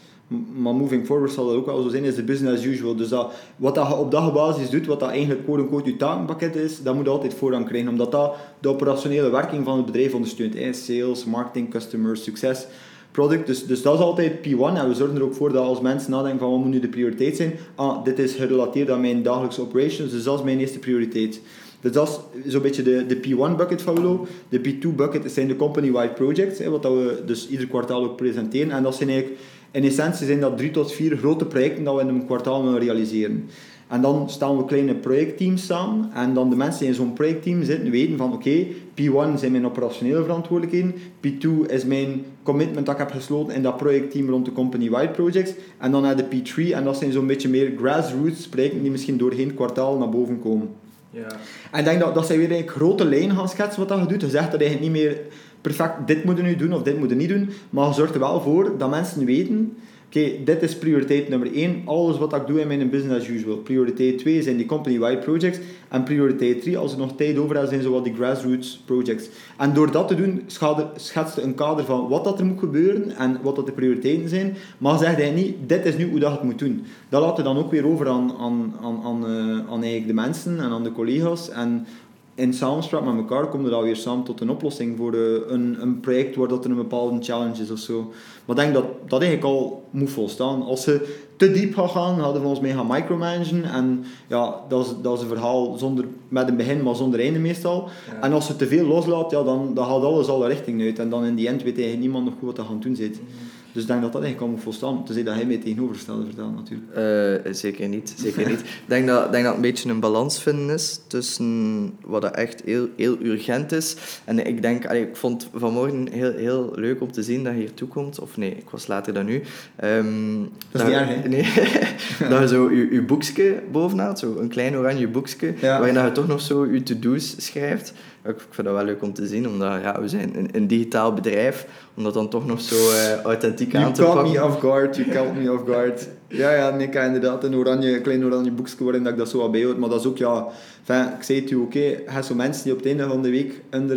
maar moving forward zal dat ook wel zo zijn, is de business as usual. Dus dat, wat dat je op dag basis doet, wat dat eigenlijk quote-unquote je takenpakket is, dat moet je altijd voorrang krijgen, omdat dat de operationele werking van het bedrijf ondersteunt. Sales, marketing, customer, succes, product. Dus, dus dat is altijd P1 en we zorgen er ook voor dat als mensen nadenken van wat moet nu de prioriteit zijn, ah, dit is gerelateerd aan mijn dagelijkse operations, dus dat is mijn eerste prioriteit. Dus dat is zo'n beetje de, de P1 bucket van Willow. De P2 bucket zijn de company-wide projects, hè, wat dat we dus ieder kwartaal ook presenteren. En dat zijn eigenlijk in essentie zijn dat drie tot vier grote projecten dat we in een kwartaal willen realiseren. En dan staan we kleine projectteams samen. En dan de mensen die in zo'n projectteam zitten weten van oké, P1 zijn mijn operationele verantwoordelijkheden. P2 is mijn commitment dat ik heb gesloten in dat projectteam rond de company-wide projects. En dan naar de P3. En dat zijn zo'n beetje meer grassroots projecten die misschien doorheen kwartaal naar boven komen. Ja. En ik denk dat, dat zij weer een grote lijn gaan schetsen wat dat je doet. Je zegt dat eigenlijk niet meer perfect, dit moeten nu doen of dit moeten niet doen. Maar je zorgt er wel voor dat mensen weten, oké, dit is prioriteit nummer 1. Alles wat ik doe in mijn business as usual. Prioriteit 2 zijn die company-wide projects. En prioriteit 3, als er nog tijd over is, zijn zo wat die grassroots projects. En door dat te doen, schetst een kader van wat dat er moet gebeuren en wat dat de prioriteiten zijn. Maar zeg hij niet, dit is nu hoe dat het moet doen. Dat laat je dan ook weer over aan, aan, aan, aan, uh, aan eigenlijk de mensen en aan de collega's. En in samenspraak met elkaar komen we dan weer samen tot een oplossing voor de, een, een project waar dat er een bepaalde challenge is of zo. Maar ik denk dat dat eigenlijk al moet volstaan. Als ze te diep gaan gaan, hadden we ons mee gaan micromanagen. En ja, dat is, dat is een verhaal zonder, met een begin, maar zonder einde meestal. En als ze te veel loslaat, ja, dan, dan gaat alles alle richting uit. En dan in die end weet eigenlijk niemand nog goed wat er gaan doen zit. Mhm. Dus ik denk dat dat eigenlijk al moet volstaan. Te dat hij mij tegenovergestelde vertelt natuurlijk. Uh, zeker niet. Zeker niet. Ik denk dat, denk dat een beetje een balans vinden is tussen wat dat echt heel, heel urgent is. En ik denk, allee, ik vond vanmorgen heel, heel leuk om te zien dat je hier toe komt. Of nee, ik was later dan nu. Um, dat is niet erg, hè? *laughs* Nee. dat je zo je, je boekje bovenaan, zo een klein oranje boekje, ja. waarin je toch nog zo je to-do's schrijft. Ik, vind dat wel leuk om te zien, omdat ja, we zijn een, een digitaal bedrijf, om dat dan toch nog zo uh, authentiek aan te pakken. You caught me off guard, you caught me off guard. *laughs* Ja, ja, nee, ik heb inderdaad een oranje, klein oranje boekje waarin dat ik dat zo wat bijhoud, maar dat is ook, ja, enfin, ik zei het u, oké, okay, zo mensen die op het einde van de week een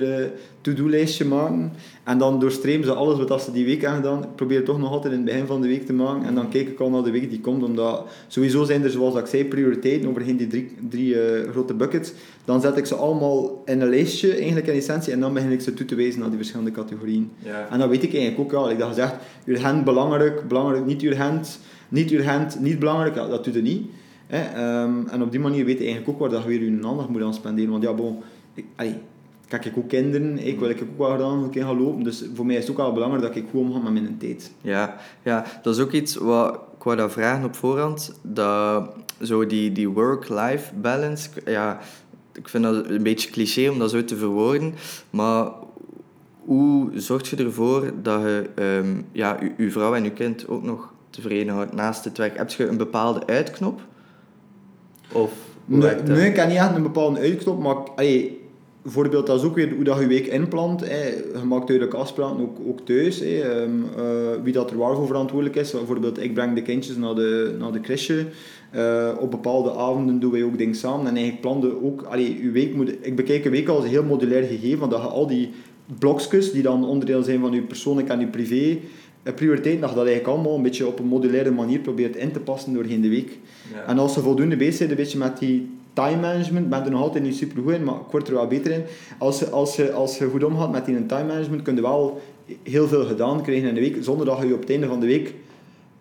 to-do-lijstje maken, en dan doorstreamen ze alles wat ze die week hebben gedaan. Ik probeer het toch nog altijd in het begin van de week te maken. En dan kijk ik al naar de week die komt. Omdat sowieso zijn er, zoals ik zei, prioriteiten overheen die drie, drie uh, grote buckets. Dan zet ik ze allemaal in een lijstje, eigenlijk in essentie. En dan begin ik ze toe te wijzen naar die verschillende categorieën. Ja. En dan weet ik eigenlijk ook, ja, ik dat gezegd, urgent belangrijk, belangrijk, niet urgent, niet urgent, niet belangrijk. Ja, dat doet het niet. Um, en op die manier weet je eigenlijk ook waar dat je weer je aandacht moet aan spenderen. Want ja, bon, ik, kijk ik ook kinderen, ik wil ik ook wel gedaan hoe ik gaan lopen. Dus voor mij is het ook wel belangrijk dat ik goed omga met mijn tijd. Ja, ja, dat is ook iets wat ik wou dat vragen op voorhand. Dat, zo die, die work-life balance, ja, ik vind dat een beetje cliché om dat zo te verwoorden, maar hoe zorg je ervoor dat je um, ja, je, vrouw en je kind ook nog tevreden houdt naast het werk? Heb je een bepaalde uitknop? Of nee, nee, ik heb niet echt een bepaalde uitknop, maar allee, bijvoorbeeld, dat is ook weer hoe dat je week inplant. Hè. Je maakt duidelijk afspraken, ook, ook thuis. Hè. Ehm, eh, wie dat er waarvoor verantwoordelijk is. Bijvoorbeeld, ik breng de kindjes naar de, naar de crèche. Uh, op bepaalde avonden doen wij ook dingen samen. En eigenlijk plande ook... Allee, uw week moet, ik bekijk een week als een heel modulair gegeven. Want dat je al die blokjes, die dan onderdeel zijn van je persoonlijk en je privé... Eh, prioriteit dat je dat eigenlijk allemaal een beetje op een modulaire manier probeert in te passen doorheen de week. En als ze voldoende bezig zijn een beetje met die time management, ben er nog altijd niet super goed in, maar ik word er wel beter in. Als je, als je, als je goed omgaat met die time management, kun je wel heel veel gedaan krijgen in de week, zonder dat je op het einde van de week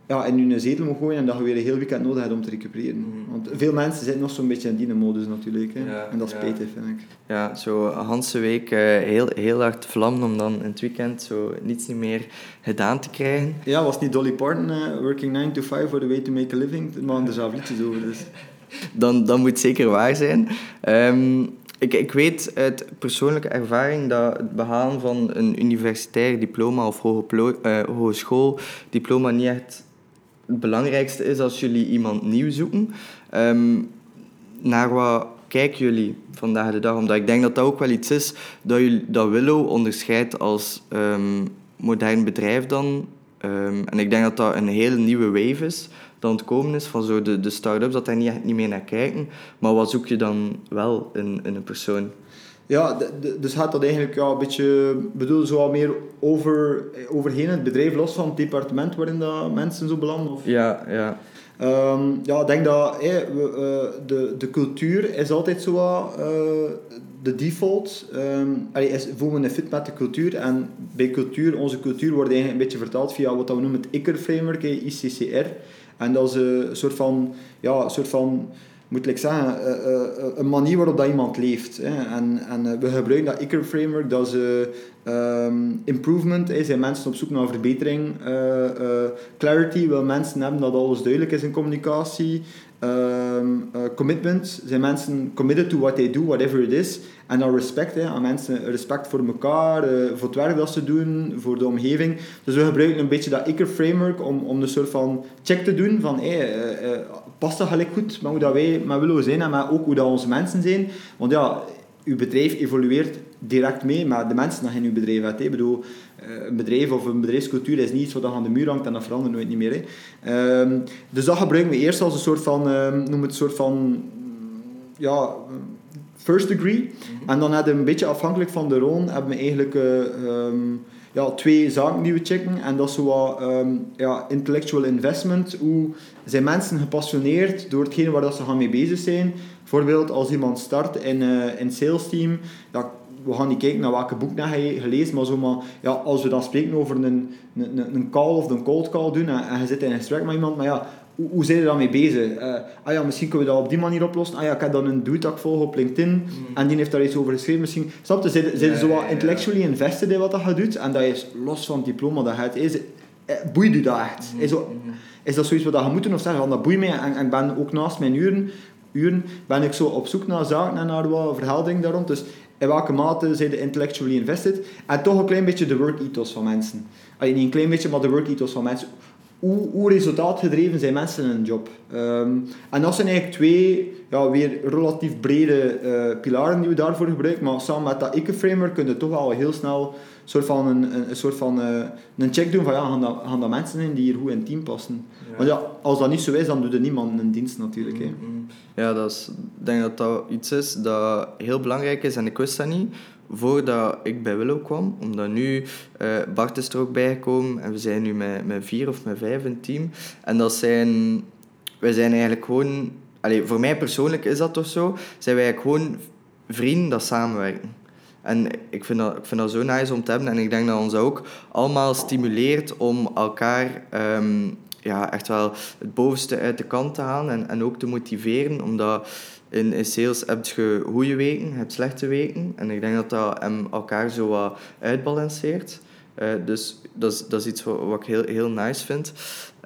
ja, in je zetel moet gooien en dat je weer een heel weekend nodig hebt om te recupereren. Mhm. Want veel mensen zitten nog zo'n beetje in die modus natuurlijk. Hè. en dat is ja. vind ik. Ja, zo Hanse week uh, heel, heel hard vlammen om dan in het weekend zo niets niet meer gedaan te krijgen. Ja, was niet Dolly Parton, uh, working 9 to 5 for the way to make a living? Maar er zelf liedjes over, dus *laughs* dan, dan moet zeker waar zijn. Ehm, ik, ik weet uit persoonlijke ervaring dat het behalen van een universitair diploma of uh, hogeschooldiploma niet echt het belangrijkste is als jullie iemand nieuw zoeken. Ehm, naar wat kijken jullie vandaag de dag? Omdat ik denk dat dat ook wel iets is dat, jullie, dat Willow onderscheidt als um, modern bedrijf dan en ik denk dat dat een hele nieuwe wave is dat ontkomen is van zo de, de start-ups, dat daar niet, niet meer naar kijken. Maar wat zoek je dan wel in, in een persoon? Ja, dus gaat dat eigenlijk ja, een beetje, bedoel, zo wat meer over, overheen het bedrijf, los van het departement waarin dat mensen zo belanden? Of? Ja, ja. Um, ja, ik denk dat hey, we, uh, de, de cultuur is altijd zo wat uh, de default. Um, allee, is, voelen we een fit met de cultuur. En bij cultuur, onze cultuur wordt eigenlijk een beetje vertaald via wat we noemen het ICR-framework, ICCR. En dat is een soort van, ja, een soort van moet ik zeggen, eh, eh, eh, een manier waarop dat iemand leeft. En, en we gebruiken dat ICR framework, dat is um, improvement, hè. zijn mensen op zoek naar verbetering. clarity wil mensen hebben dat alles duidelijk is in communicatie. Um, commitment, zijn mensen committed to what they do, whatever it is. En dan respect, hè, aan mensen respect voor elkaar, voor het werk dat ze doen, voor de omgeving. Dus we gebruiken een beetje dat ICR framework om, om een soort van check te doen van hey, past dat gelijk goed met hoe dat wij willen zijn en met ook hoe dat onze mensen zijn. Want ja, uw bedrijf evolueert direct mee met de mensen die in uw bedrijf hebt. Ik bedoel, eh, een bedrijf of een bedrijfscultuur is niet iets wat aan de muur hangt en dat verandert nooit niet meer. Hè. Um, dus dat gebruiken we eerst als een soort van, um, noem het een soort van, ja, first degree. Mhm. En dan hebben we een beetje afhankelijk van de rol, hebben we eigenlijk... Uh, um, ja, twee zaken die we checken. En dat is zo wat um, ja, intellectual investment. Hoe zijn mensen gepassioneerd door hetgene waar dat ze gaan mee bezig zijn? Bijvoorbeeld als iemand start in, uh, in het sales team. Ja, we gaan niet kijken naar welke boek heb je gelezen, maar, zo maar ja, als we dan spreken over een, een, een call of een cold call doen en, en je zit in een gesprek met iemand, maar ja, hoe, hoe zijn je daarmee bezig? Uh, ah ja, misschien kunnen we dat op die manier oplossen. Ah ja, ik heb dan een dude dat volg op LinkedIn mm. en die heeft daar iets over geschreven. Misschien, snap je, zijn, zijn zo wat intellectually invested in wat dat je doet en dat is los van het diploma dat je hebt. Is, eh, boeit je dat echt? Mm. Is, zo, mm. is dat zoiets wat je moet doen of zeggen van dat boeit mij en, ik ben ook naast mijn uren, uren ben ik zo op zoek naar zaken en naar wat verheldering daar rond. Dus in welke mate zijn de intellectually invested? En toch een klein beetje de work ethos van mensen. Allee, niet een klein beetje, maar de work ethos van mensen hoe, hoe resultaatgedreven zijn mensen in een job? Um, en dat zijn eigenlijk twee ja, weer relatief brede uh, pilaren die we daarvoor gebruiken, maar samen met dat ICE-framework kun je toch al heel snel soort van een, een, soort van, uh, een check doen van ja, gaan dat, gaan dat mensen in die hier goed in het team passen? Ja. Want ja, als dat niet zo is, dan doet er niemand een dienst natuurlijk. Hè. Mm-hmm. Ja, dat is, ik denk dat dat iets is dat heel belangrijk is en ik wist dat niet voordat ik bij Willow kwam. Omdat nu, uh, Bart is er ook bijgekomen en we zijn nu met, met vier of met vijf een team. En dat zijn, wij zijn eigenlijk gewoon, allez, voor mij persoonlijk is dat toch zo, zijn wij eigenlijk gewoon vrienden dat samenwerken. En ik vind, dat, ik vind dat zo nice om te hebben. En ik denk dat ons ook allemaal stimuleert om elkaar um, ja, echt wel het bovenste uit de kant te halen. En, en ook te motiveren. Omdat in, in sales heb je goede weken, je slechte weken. En ik denk dat dat elkaar zo wat uitbalanceert. Uh, dus dat is, dat is iets wat, wat ik heel, heel nice vind.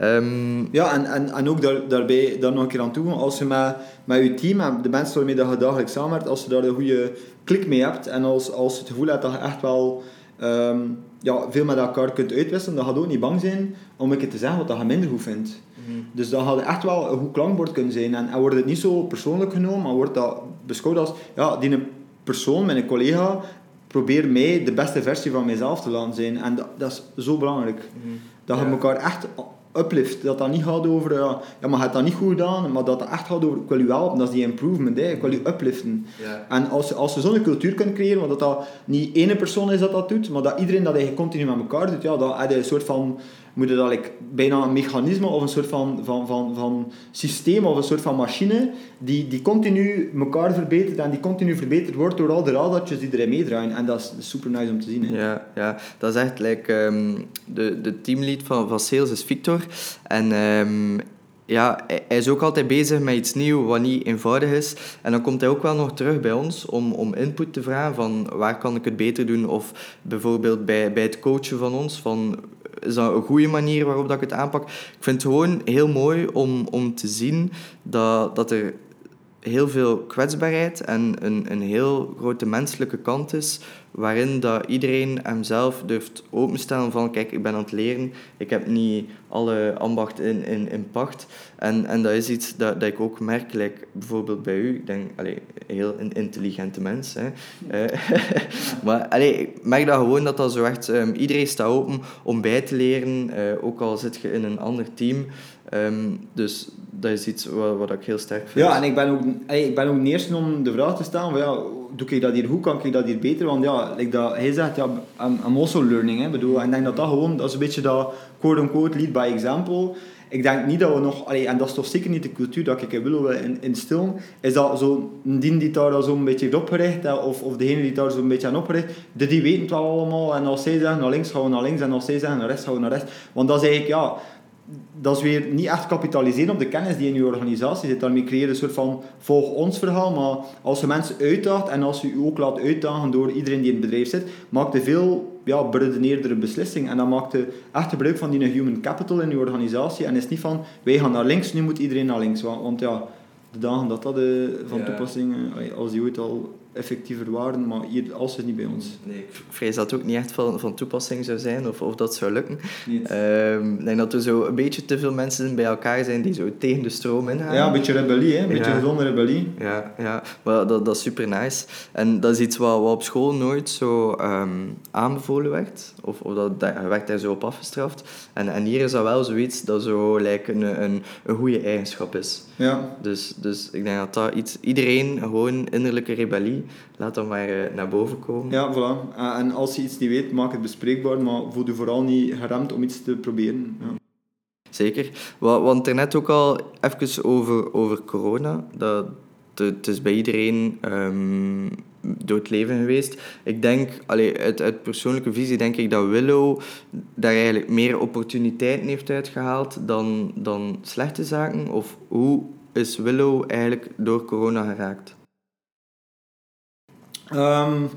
Um, ja, en, en, en ook daar, daarbij dan nog een keer aan toe, als je met, met je team en de mensen waarmee je dagelijks samenwerkt, als je daar een goede klik mee hebt en als, als je het gevoel hebt dat je echt wel um, ja, veel met elkaar kunt uitwisselen, dan ga je ook niet bang zijn om een keer te zeggen wat je minder goed vindt. Mhm. Dus dan had echt wel een goed klankbord kunnen zijn. En, en wordt het niet zo persoonlijk genomen, maar wordt dat beschouwd als, ja, die persoon, mijn collega, probeer mij de beste versie van mijzelf te laten zijn. En dat, dat is zo belangrijk. Mhm. Dat je elkaar echt uplift. Dat dat niet gaat over, ja, ja maar je hebt dat niet goed gedaan, maar dat het echt gaat over, ik wil je wel dat is die improvement, hè. ik wil je upliften. En als, als je zo'n cultuur kunt creëren, want dat dat niet één persoon is dat dat doet, maar dat iedereen dat eigenlijk continu met elkaar doet, ja, dan heb je een soort van moet je dat like, bijna een mechanisme of een soort van, van, van, van systeem of een soort van machine die, die continu elkaar verbetert en die continu verbeterd wordt door al de radartjes die erin meedraaien. En dat is super nice om te zien. Ja, ja, dat is echt like, um, de, de teamlead van, van sales is Victor. En um, ja, hij is ook altijd bezig met iets nieuws wat niet eenvoudig is. En dan komt hij ook wel nog terug bij ons om, om input te vragen van waar kan ik het beter doen. Of bijvoorbeeld bij, bij het coachen van ons, van is dat een goede manier waarop dat ik het aanpak. Ik vind het gewoon heel mooi om, om te zien dat, dat er heel veel kwetsbaarheid en een, een heel grote menselijke kant is waarin dat iedereen hemzelf durft openstellen van kijk, ik ben aan het leren, ik heb niet alle ambacht in, in, in pacht. En, en dat is iets dat, dat ik ook merk, like, bijvoorbeeld bij u, ik denk, allee, heel een intelligente mens. Hè. Eh, *laughs* maar allee, ik merk dat gewoon dat dat zo echt, um, iedereen staat open om bij te leren, uh, ook al zit je in een ander team. Um, dus dat is iets wat, wat ik heel sterk vind. Ja, en ik ben ook, ik ben ook de eerste om de vraag te stellen van ja, doe ik dat hier goed, kan ik dat hier beter? Want ja, like dat, hij zegt, ja, I'm, also learning. Hè, bedoel, en ik denk dat dat gewoon, dat is een beetje dat quote-unquote lead by example. Ik denk niet dat we nog, allee, en dat is toch zeker niet de cultuur dat ik wil in, instillen, is dat zo'n dien die daar zo een beetje heeft opgericht, of, of degene die daar zo een beetje aan opgericht, die, die weten het wel allemaal. En als zij zeggen naar links, gaan we naar links. En als zij zeggen naar rechts, gaan we naar rechts. Want dat is eigenlijk, ja dat is weer niet echt kapitaliseren op de kennis die in je organisatie zit. Daarmee creëer je een soort van volg ons verhaal. Maar als je mensen uitdaagt en als je je ook laat uitdagen door iedereen die in het bedrijf zit, maakt je veel ja, beredeneerdere beslissingen. En dan maakt je echt gebruik van die human capital in je organisatie. En is niet van wij gaan naar links, nu moet iedereen naar links. Want, want ja, de dagen dat dat uh, van toepassing, als die ooit al effectiever waren, maar hier, als het niet bij ons. Nee, ik vrees dat het ook niet echt van, van toepassing zou zijn, of, of dat zou lukken. Um, ik denk dat er zo een beetje te veel mensen bij elkaar zijn die zo tegen de stroom ingaan. Ja, een beetje rebellie, hè? een beetje gezonde rebellie. Ja, ja. maar dat, dat is super nice. En dat is iets wat, wat op school nooit zo um, aanbevolen werd, of, of dat, dat werd daar zo op afgestraft. En, en hier is dat wel zoiets dat zo like, een, een, een goede eigenschap is. Ja. Dus, dus ik denk dat dat iets... Iedereen gewoon innerlijke rebellie, laat dat maar uh, naar boven komen. Ja, voilà. Uh, en als je iets niet weet, maak het bespreekbaar, maar voel je vooral niet geremd om iets te proberen. Ja. Zeker. Want er net ook al even over, over corona. Dat, het is bij iedereen um, door het leven geweest. Ik denk, allee, uit, uit persoonlijke visie denk ik dat Willow daar eigenlijk meer opportuniteiten heeft uitgehaald dan, dan slechte zaken. Of hoe is Willow eigenlijk door corona geraakt? Um,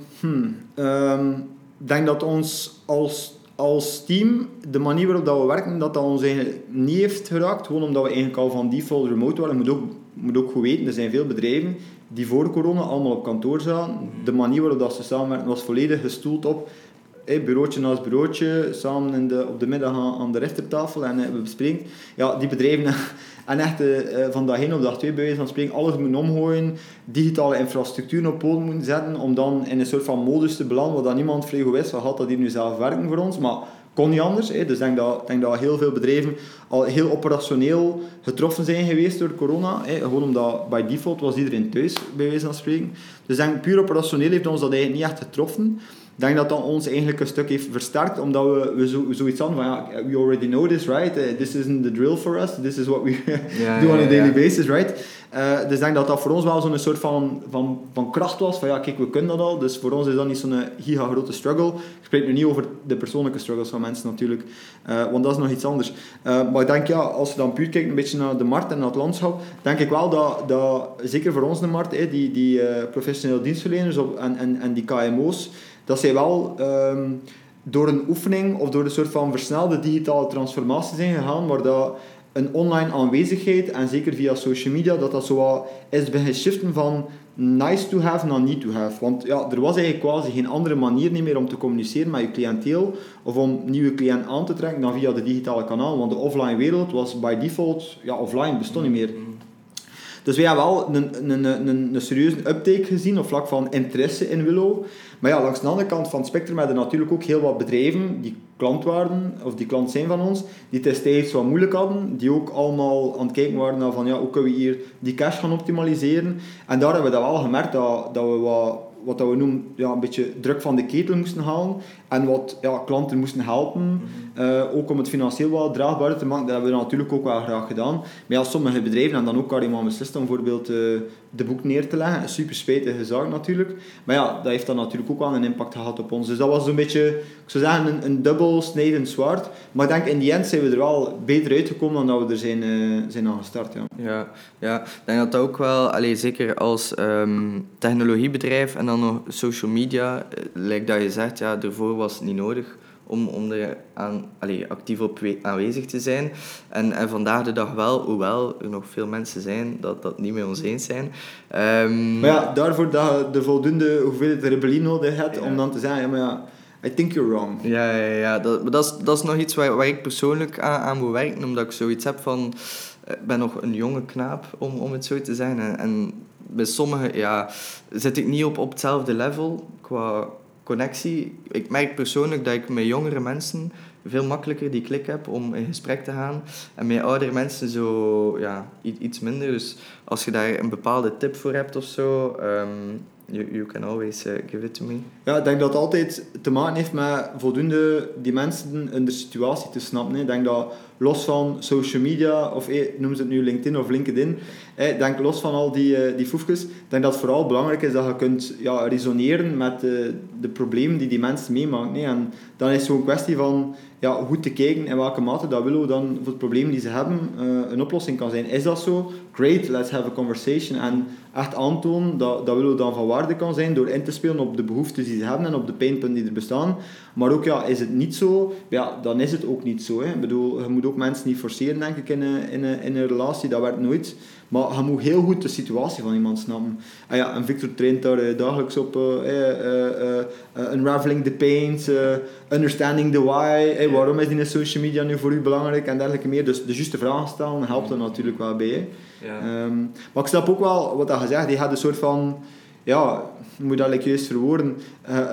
denk dat ons als, als team, de manier waarop dat we werken, dat dat ons eigenlijk niet heeft geraakt. Gewoon omdat we eigenlijk al van default remote waren. Je moet ook, moet ook goed weten, er zijn veel bedrijven die voor corona allemaal op kantoor zaten. De manier waarop dat ze samenwerken was volledig gestoeld op hey, bureautje naast bureautje, samen in de, op de middag aan, aan de rechtertafel en uh, we bespreken. Ja, die bedrijven *laughs* en echt uh, van dag 1 op dag 2 bij van spreken alles moeten omgooien, digitale infrastructuur op poten moeten zetten, om dan in een soort van modus te belanden, waar dan niemand vrij van had dat hier nu zelf werken voor ons. Maar kon niet anders. Hè. Dus ik denk dat, denk dat heel veel bedrijven al heel operationeel getroffen zijn geweest door corona. Hè. Gewoon omdat bij default was iedereen thuis, bij van spreken. Dus denk puur operationeel heeft ons dat eigenlijk niet echt getroffen. Ik denk dat dat ons eigenlijk een stuk heeft versterkt, omdat we, we zo, zoiets hadden van, ja, we already know this, right? Uh, this isn't the drill for us, this is what we *laughs* do on a daily basis, right? Uh, dus ik denk dat dat voor ons wel zo'n soort van, van, van kracht was, van ja, kijk, we kunnen dat al, dus voor ons is dat niet zo'n giga grote struggle. Ik spreek nu niet over de persoonlijke struggles van mensen natuurlijk, uh, want dat is nog iets anders. maar ik denk, ja, als je dan puur kijkt een beetje naar de markt en naar het landschap, denk ik wel dat, dat zeker voor ons de markt, die, die professionele dienstverleners op, en, en, en die KMO's, dat zij wel ehm, door een oefening of door een soort van versnelde digitale transformatie zijn gegaan, waar dat een online aanwezigheid, en zeker via social media, dat dat zo wat is beginnen shiften van nice to have naar need to have. Want ja, er was eigenlijk quasi geen andere manier meer om te communiceren met je cliënteel of om nieuwe cliënten aan te trekken dan via de digitale kanaal. Want de offline wereld was by default, ja, offline bestond niet meer. Dus wij hebben wel een, een, een, een serieuze uptake gezien op vlak van interesse in Willow. Maar ja, langs de andere kant van het spectrum hebben natuurlijk ook heel wat bedrijven die klant waren, of die klant zijn van ons, die destijds wat moeilijk hadden, die ook allemaal aan het kijken waren naar van ja, hoe kunnen we hier die cash gaan optimaliseren. En daar hebben we dat wel gemerkt dat, dat we wat wat dat we noemen, ja, een beetje druk van de ketel moesten halen. En wat ja, klanten moesten helpen. Mhm. Eh, ook om het financieel wat draagbaarder te maken. Dat hebben we natuurlijk ook wel graag gedaan. Maar ja, sommige bedrijven hebben dan ook carrément beslist om bijvoorbeeld uh, de boek neer te leggen. Een super spijtige zaak natuurlijk. Maar ja, dat heeft dan natuurlijk ook wel een impact gehad op ons. Dus dat was een beetje, ik zou zeggen, een, een dubbel snijdend zwaard. Maar ik denk in die end zijn we er wel beter uitgekomen dan dat we er zijn, uh, zijn aan gestart. Ja. Ja, ja, ik denk dat dat ook wel, allez, zeker als um, technologiebedrijf en dan nog social media, lijkt dat je zegt, ja, ervoor was niet nodig om, om er aan, allee, actief op aanwezig te zijn. En, en vandaag de dag wel, hoewel er nog veel mensen zijn dat dat niet met ons eens zijn. Um, maar ja, daarvoor dat je de voldoende hoeveelheid rebellie nodig hebt om dan te zeggen, ja, maar ja, I think you're wrong. Ja, ja, ja. Dat, dat, is, dat is nog iets waar, waar ik persoonlijk aan, aan moet werken, omdat ik zoiets heb van... Ik ben nog een jonge knaap, om, om het zo te zijn. En, en bij sommigen ja, zit ik niet op, op hetzelfde level qua connectie. Ik merk persoonlijk dat ik met jongere mensen veel makkelijker die klik heb om in gesprek te gaan. En met oudere mensen zo ja, iets minder. Dus als je daar een bepaalde tip voor hebt of zo, um, you, you can always uh, give it to me. Ja, ik denk dat het altijd te maken heeft met voldoende die mensen in de situatie te snappen. Ik denk dat los van social media, of eh, noem ze het nu LinkedIn of LinkedIn, eh, denk los van al die, eh, die foefjes, denk dat het vooral belangrijk is dat je kunt ja, resoneren met de, de problemen die die mensen meemaken. Nee. En dan is het zo'n kwestie van ja, goed te kijken in welke mate dat willen we dan voor het probleem die ze hebben uh, een oplossing kan zijn. Is dat zo? Great, let's have a conversation. En echt aantonen dat, dat willen dan van waarde kan zijn door in te spelen op de behoeftes die ze hebben en op de pijnpunten die er bestaan. Maar ook, ja, is het niet zo? Ja, dan is het ook niet zo. Hè. Bedoel, je moet mensen niet forceren, denk ik, in een, in een, in een relatie. Dat werkt nooit. Maar je moet heel goed de situatie van iemand snappen. Ah ja, en Victor traint daar uh, dagelijks op uh, uh, unraveling the pains, understanding the why. waarom is die social media nu voor u belangrijk en dergelijke meer. Dus de juiste vragen stellen helpt er natuurlijk wel bij. Ja. Um, maar ik snap ook wel wat je zegt. Die had een soort van... Ja, moet dat like, juist verwoorden.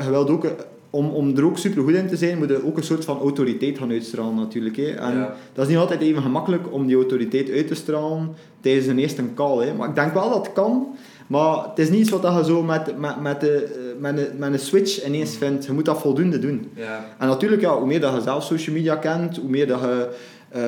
je wilt ook om, om er ook super goed in te zijn, moet je ook een soort van autoriteit gaan uitstralen natuurlijk. Hè. En dat is niet altijd even gemakkelijk om die autoriteit uit te stralen tijdens een eerste call. Hè. Maar ik denk wel dat het kan. Maar het is niet iets wat je zo met, met, met, de, met, een, met een switch ineens vindt. Je moet dat voldoende doen. Ja. En natuurlijk, ja, hoe meer dat je zelf social media kent, hoe meer dat je uh,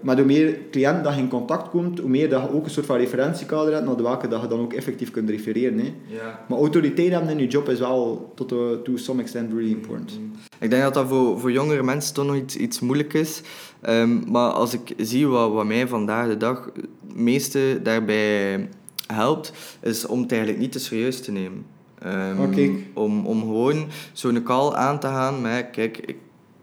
maar hoe meer cliënt dat je in contact komt, hoe meer dat je ook een soort van referentiekader hebt naar de welke dat je dan ook effectief kunt refereren. Hè. Ja. Maar autoriteit hebben in je job is wel tot uh, to some extent really important. Mm. Ik denk dat dat voor, voor jongere mensen toch nog iets, iets moeilijk is. Um, maar als ik zie wat, wat mij vandaag de dag het meeste daarbij helpt, is om het eigenlijk niet te serieus te nemen. Um, om, om gewoon zo'n call aan te gaan met, kijk, ik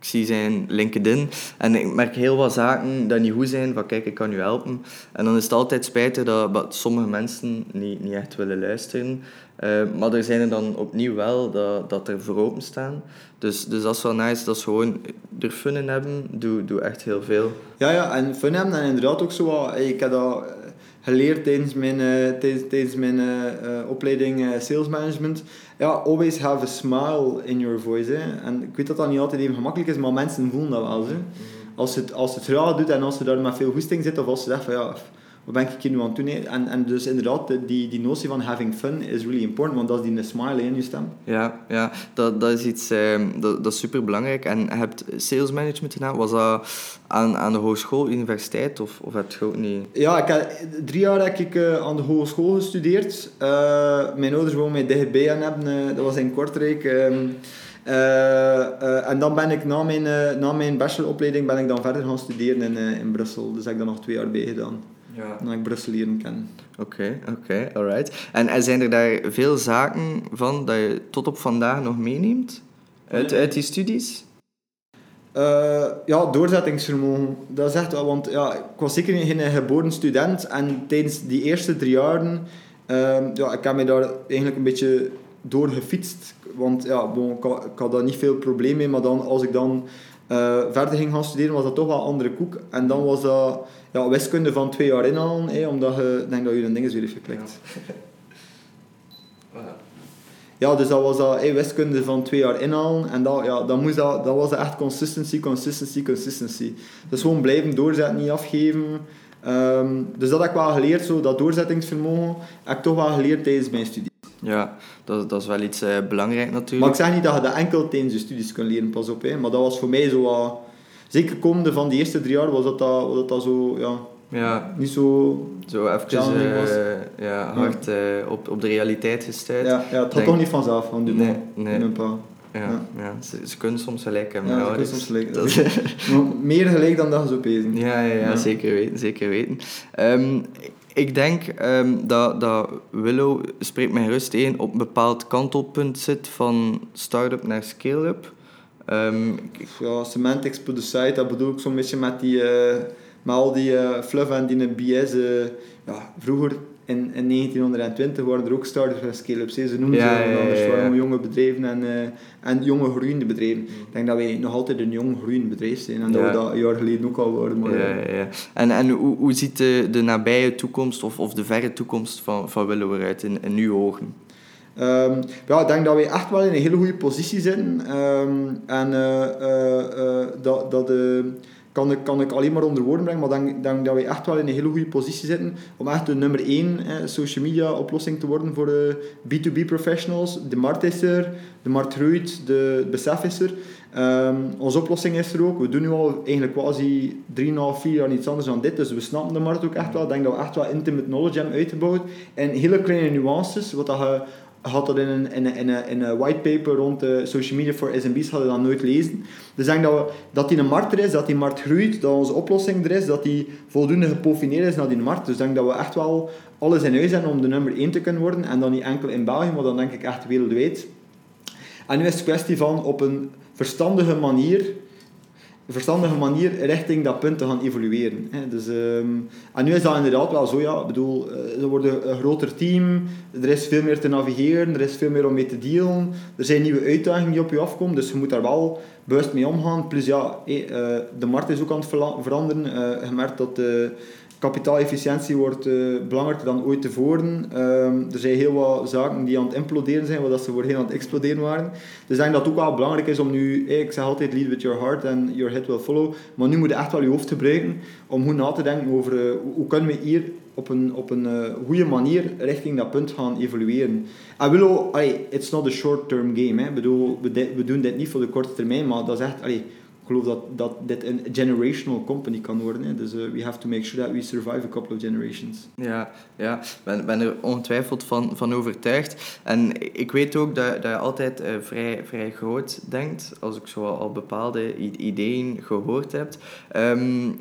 zie zijn LinkedIn en ik merk heel wat zaken die niet goed zijn, van kijk, ik kan u helpen. En dan is het altijd spijtig dat sommige mensen niet, niet echt willen luisteren. Uh, maar er zijn er dan opnieuw wel dat, dat er voor open staan. Dus, dus dat is wel nice, dat is gewoon er fun in hebben, doe, doe echt heel veel. Ja, ja, en fun hebben en inderdaad ook zo ik heb dat geleerd tijdens mijn, uh, tijdens, tijdens mijn uh, opleiding sales management. Ja, always have a smile in your voice. Hè. En ik weet dat dat niet altijd even gemakkelijk is, maar mensen voelen dat wel. Hè. Mhm. Als het, als het doet en als ze daar met veel goesting zit, of als ze zeggen van ja, wat ben ik hier nu aan het doen? En, en dus inderdaad, die, die notie van having fun is really important, want dat is die smile in je stem. Ja, ja dat, dat is iets uh, dat, dat is super belangrijk. En je hebt sales management gedaan, was dat aan, aan de hogeschool, universiteit of, of heb je ook niet? Ja, ik heb, drie jaar heb ik uh, aan de hogeschool gestudeerd. Uh, mijn ouders wonen mij dichtbij en hebben, uh, dat was in Kortrijk. Ehm, en dan ben ik na mijn, na mijn bacheloropleiding ben ik dan verder gaan studeren in, in Brussel. Dus heb ik dan nog twee jaar bij gedaan ja. dan ik Brussel leren kennen. Oké, oké, alright. En, en zijn er daar veel zaken van dat je tot op vandaag nog meeneemt? Uit, uit die studies? Uh, ja, doorzettingsvermogen. Dat is echt wel, want ja, ik was zeker geen geboren student en tijdens die eerste drie jaren, uh, ja, ik heb me daar eigenlijk een beetje door gefietst. Want ja, bon, ik, had, ik had daar niet veel probleem mee, maar dan, als ik dan uh, verder ging gaan studeren, was dat toch wel een andere koek. En dan was dat ja, wiskunde van twee jaar inhalen, hé, omdat je denkt dat je een ding is weer heeft geklikt. Ja. *laughs* ja, dus dat was dat, hé, wiskunde van twee jaar inhalen. En dat, ja, dat, moest dat, dat was echt consistency, consistency, consistency. Dus gewoon blijven doorzetten, niet afgeven. Um, dus dat heb ik wel geleerd, zo, dat doorzettingsvermogen, heb ik toch wel geleerd tijdens mijn studie. Ja, dat, dat is wel iets uh, belangrijk natuurlijk. Maar ik zeg niet dat je dat enkel tijdens je studies kunt leren, pas op. Hè. Maar dat was voor mij zo wat... Zeker komende van die eerste drie jaar was dat, dat, was dat, dat zo... Ja, ja. Niet zo... Zo even uh, ja, hard uh, op, op de realiteit gestuurd. Ja, ja het had toch niet vanzelf van doen. Nee, nee. Ja, ja. Ze, ze, kunnen soms gelijk hebben. Ja, ze kunnen soms gelijk dat... Meer gelijk dan dat ze zo pezen. *laughs* Ja, ja, ja, zeker weten. Zeker weten. Um, ik denk um, dat, dat Willow, spreekt mij gerust in, op een bepaald kantelpunt zit van start-up naar scale-up. Um, ja, semantics de site, dat bedoel ik zo'n beetje met, die, uh, met al die uh, fluff en die BS. Uh, ja, vroeger in, in 1920 waren er ook starters van scale-ups. Ze noemden ja, ze anders. Ja, waren jonge bedrijven en, uh, en jonge groeiende bedrijven. Ik denk dat wij nog altijd een jong groeiend bedrijf zijn en dat we dat een jaar geleden ook al waren. Maar, ja, ja. En, en hoe, hoe ziet de, de nabije toekomst of, of de verre toekomst van, van Willow eruit in, in uw ogen? Um, ja, ik denk dat wij echt wel in een hele goede positie zitten. Um, en uh, uh, dat, dat de kan ik, kan ik alleen maar onder woorden brengen, maar denk, denk dat wij echt wel in een hele goede positie zitten om echt de nummer 1 eh, social media oplossing te worden voor de B2B professionals. De markt is er, de markt de besef is er. Um, onze oplossing is er ook. We doen nu al eigenlijk quasi 3,5, 4 jaar niets anders dan dit, dus we snappen de markt ook echt wel. Ik denk dat we echt wel intimate knowledge hebben uitgebouwd. En hele kleine nuances, wat dat je had dat in een, in een, in een, whitepaper rond de social media voor SMB's hadden dat nooit lezen. Dus ik denk dat, we, dat die een markt er is, dat die markt groeit, dat onze oplossing er is, dat die voldoende geprofineerd is naar die markt. Dus ik denk dat we echt wel alles in huis hebben om de nummer 1 te kunnen worden. En dan niet enkel in België, maar dan denk ik echt wereldwijd. En nu is het kwestie van op een verstandige manier verstandige manier richting dat punt te gaan evolueren. Dus, um, en nu is dat inderdaad wel zo, ja. Ik bedoel, eh, er wordt een groter team, er is veel meer te navigeren, er is veel meer om mee te dealen, er zijn nieuwe uitdagingen die op je afkomen, dus je moet daar wel bewust mee omgaan. Plus ja, eh, de markt is ook aan het veranderen. Eh, je merkt dat de kapitaalefficiëntie wordt uh, belangrijker dan ooit tevoren. Um, er zijn heel wat zaken die aan het imploderen zijn, wat ze voorheen aan het exploderen waren. Dus ik denk dat het ook wel belangrijk is om nu, ik zeg altijd lead with your heart and your head will follow, maar nu moet je echt wel je hoofd gebruiken om goed na te denken over uh, hoe kunnen we hier op een, op een goede manier richting dat punt gaan evolueren. En allee, it's not a short-term game. Hè. Bedoel, we, we, doen dit niet voor de korte termijn, maar dat is echt... ik geloof dat, dat dit een generational company kan worden. Hè. Dus uh, we have to make sure that we survive a couple of generations. Ja, ja. ben, ben er ongetwijfeld van, van overtuigd. En ik weet ook dat, dat je altijd uh, vrij, vrij groot denkt, als ik zo al bepaalde ideeën gehoord heb. Um,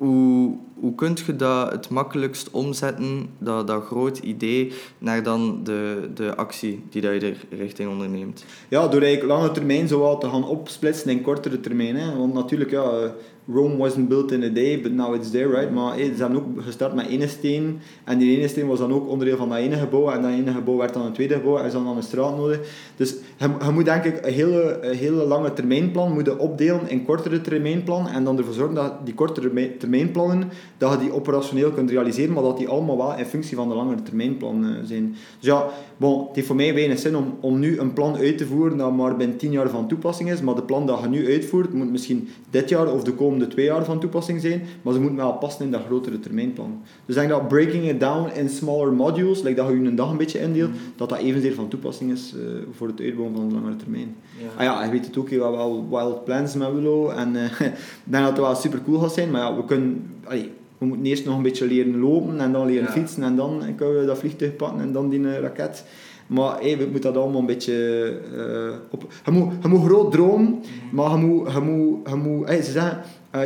hoe, hoe kun je dat het makkelijkst omzetten, dat, dat groot idee, naar dan de, de actie die dat je er richting onderneemt? Ja, door eigenlijk lange termijn zo te gaan opsplitsen in kortere termijn. Want natuurlijk, ja, Rome wasn't built in a day, but now it's there, right? Maar hey, ze hebben ook gestart met één steen. En die ene steen was dan ook onderdeel van dat ene gebouw. En dat ene gebouw werd dan een tweede gebouw. En ze hadden dan een straat nodig. Dus je, moet denk ik een hele, hele lange termijnplan moeten opdelen in kortere termijnplan. En dan ervoor zorgen dat die kortere termijnplannen, dat je die operationeel kunt realiseren. Maar dat die allemaal wel in functie van de langere termijnplan eh, zijn. Dus ja, bon, het heeft voor mij weinig zin om, om nu een plan uit te voeren dat maar binnen 10 jaar van toepassing is. Maar de plan dat je nu uitvoert, moet misschien dit jaar of de komende de twee jaar van toepassing zijn, maar ze moeten wel passen in dat grotere termijnplan. Dus ik denk dat breaking it down in smaller modules, like dat je een dag een beetje indeelt, mm. dat dat evenzeer van toepassing is uh, voor het uitbouwen van de langere termijn. Ja. Ah ja, je weet het ook, je hebt wel wild plans met Willow en uh, *laughs* ik denk dat het wel super cool gaat zijn, maar ja, we kunnen... Allee, we moeten eerst nog een beetje leren lopen en dan leren fietsen en dan kunnen we dat vliegtuig pakken en dan die uh, raket. Maar hey, we moeten dat allemaal een beetje uh, op... Je moet, je moet groot dromen, mm. maar je moet... Je moet, je moet hey, ze zeggen, uh,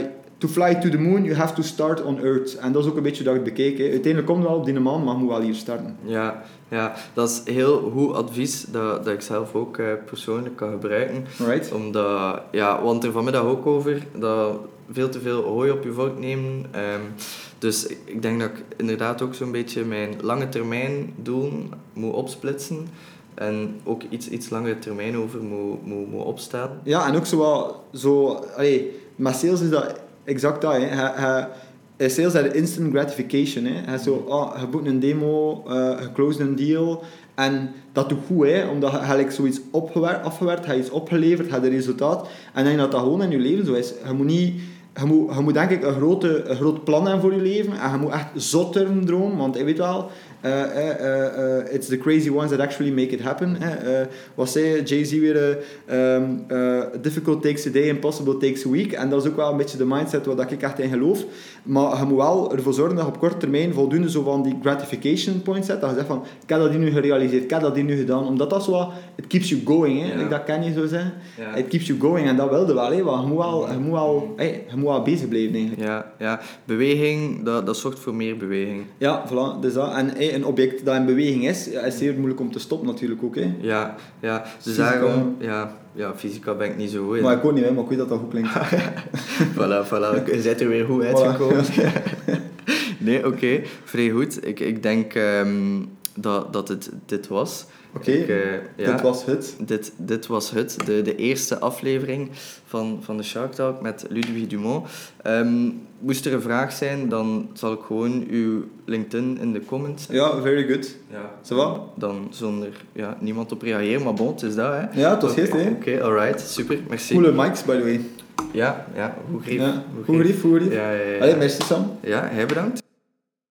to fly to the moon, you have to start on Earth. En dat is ook een beetje dat ik bekeek. Hè. Uiteindelijk komt het wel op die maan, maar moet wel hier starten. Ja, ja, dat is heel goed advies dat, dat ik zelf ook uh, persoonlijk kan gebruiken. Right. Omdat, ja, want er vanmiddag ook over dat veel te veel hooi op je vork nemen. Um, dus ik denk dat ik inderdaad ook zo'n beetje mijn lange termijn doelen moet opsplitsen. En ook iets, iets langere termijn over moet, moet, moet opstellen. Ja, en ook zo wat... Zo, allee, met sales is dat exact dat. Hè. Hij, hij, sales is instant gratification. Hè. Hij zo, oh, je boekt een demo, uh, je close een deal. En dat doet goed, hè, omdat je zoiets opgewerkt, afgewerkt, je iets opgeleverd, je hebt een resultaat. En dan dat dat gewoon in je leven zo is. Je moet niet je moet, je moet denk ik een, grote, een groot plan hebben voor je leven. En je moet echt zotter dromen. Want je weet wel, uh, uh, it's the crazy ones that actually make it happen. wat zei Jay-Z weer? Um, difficult takes a day, impossible takes a week. En dat is ook wel een beetje de mindset waar ik echt in geloof. Maar je moet wel ervoor zorgen dat je op korte termijn voldoende zo van die gratification points zet. Dat je zegt van, ik heb dat nu gerealiseerd, ik heb dat nu gedaan. Omdat dat zo it keeps you going. Hè? dat kan je zo zeggen. It keeps you going. En dat wilde wel, hè? want je moet wel, je moet wel, hey, je moet bezig blijven eigenlijk. Ja, ja. beweging, dat, dat zorgt voor meer beweging. Ja, voilà. Dus dat. En hey, een object dat in beweging is, is zeer moeilijk om te stoppen natuurlijk ook. Hè. Ja, ja. Dus Fysica. daarom, ja, ja, fysica ben ik niet zo goed. Maar ik ook niet, hè, maar ik weet dat dat goed klinkt. *laughs* voilà, voilà. *laughs* Je bent er weer goed uitgekomen. *laughs* nee, oké. Vrij goed. Ik, ik denk ehm, dat, dat het dit was. Oké, eh, ja. dit was het. Dit, dit was het, de, de eerste aflevering van, van de Shark Talk met Ludwig Dumont. Ehm, moest er een vraag zijn, dan zal ik gewoon uw LinkedIn in de comments Ja, very good. Ja. Va? Dan zonder ja, niemand op reageren, maar bon, het is dat, hè. Ja, het was Oké, hè. Oké, alright, super, merci. Coole mics, by the way. Ja, ja, goed grief. Ja. Goed grief, goed grief. Ja, ja, ja. Allee, merci Sam. Ja, hij bedankt.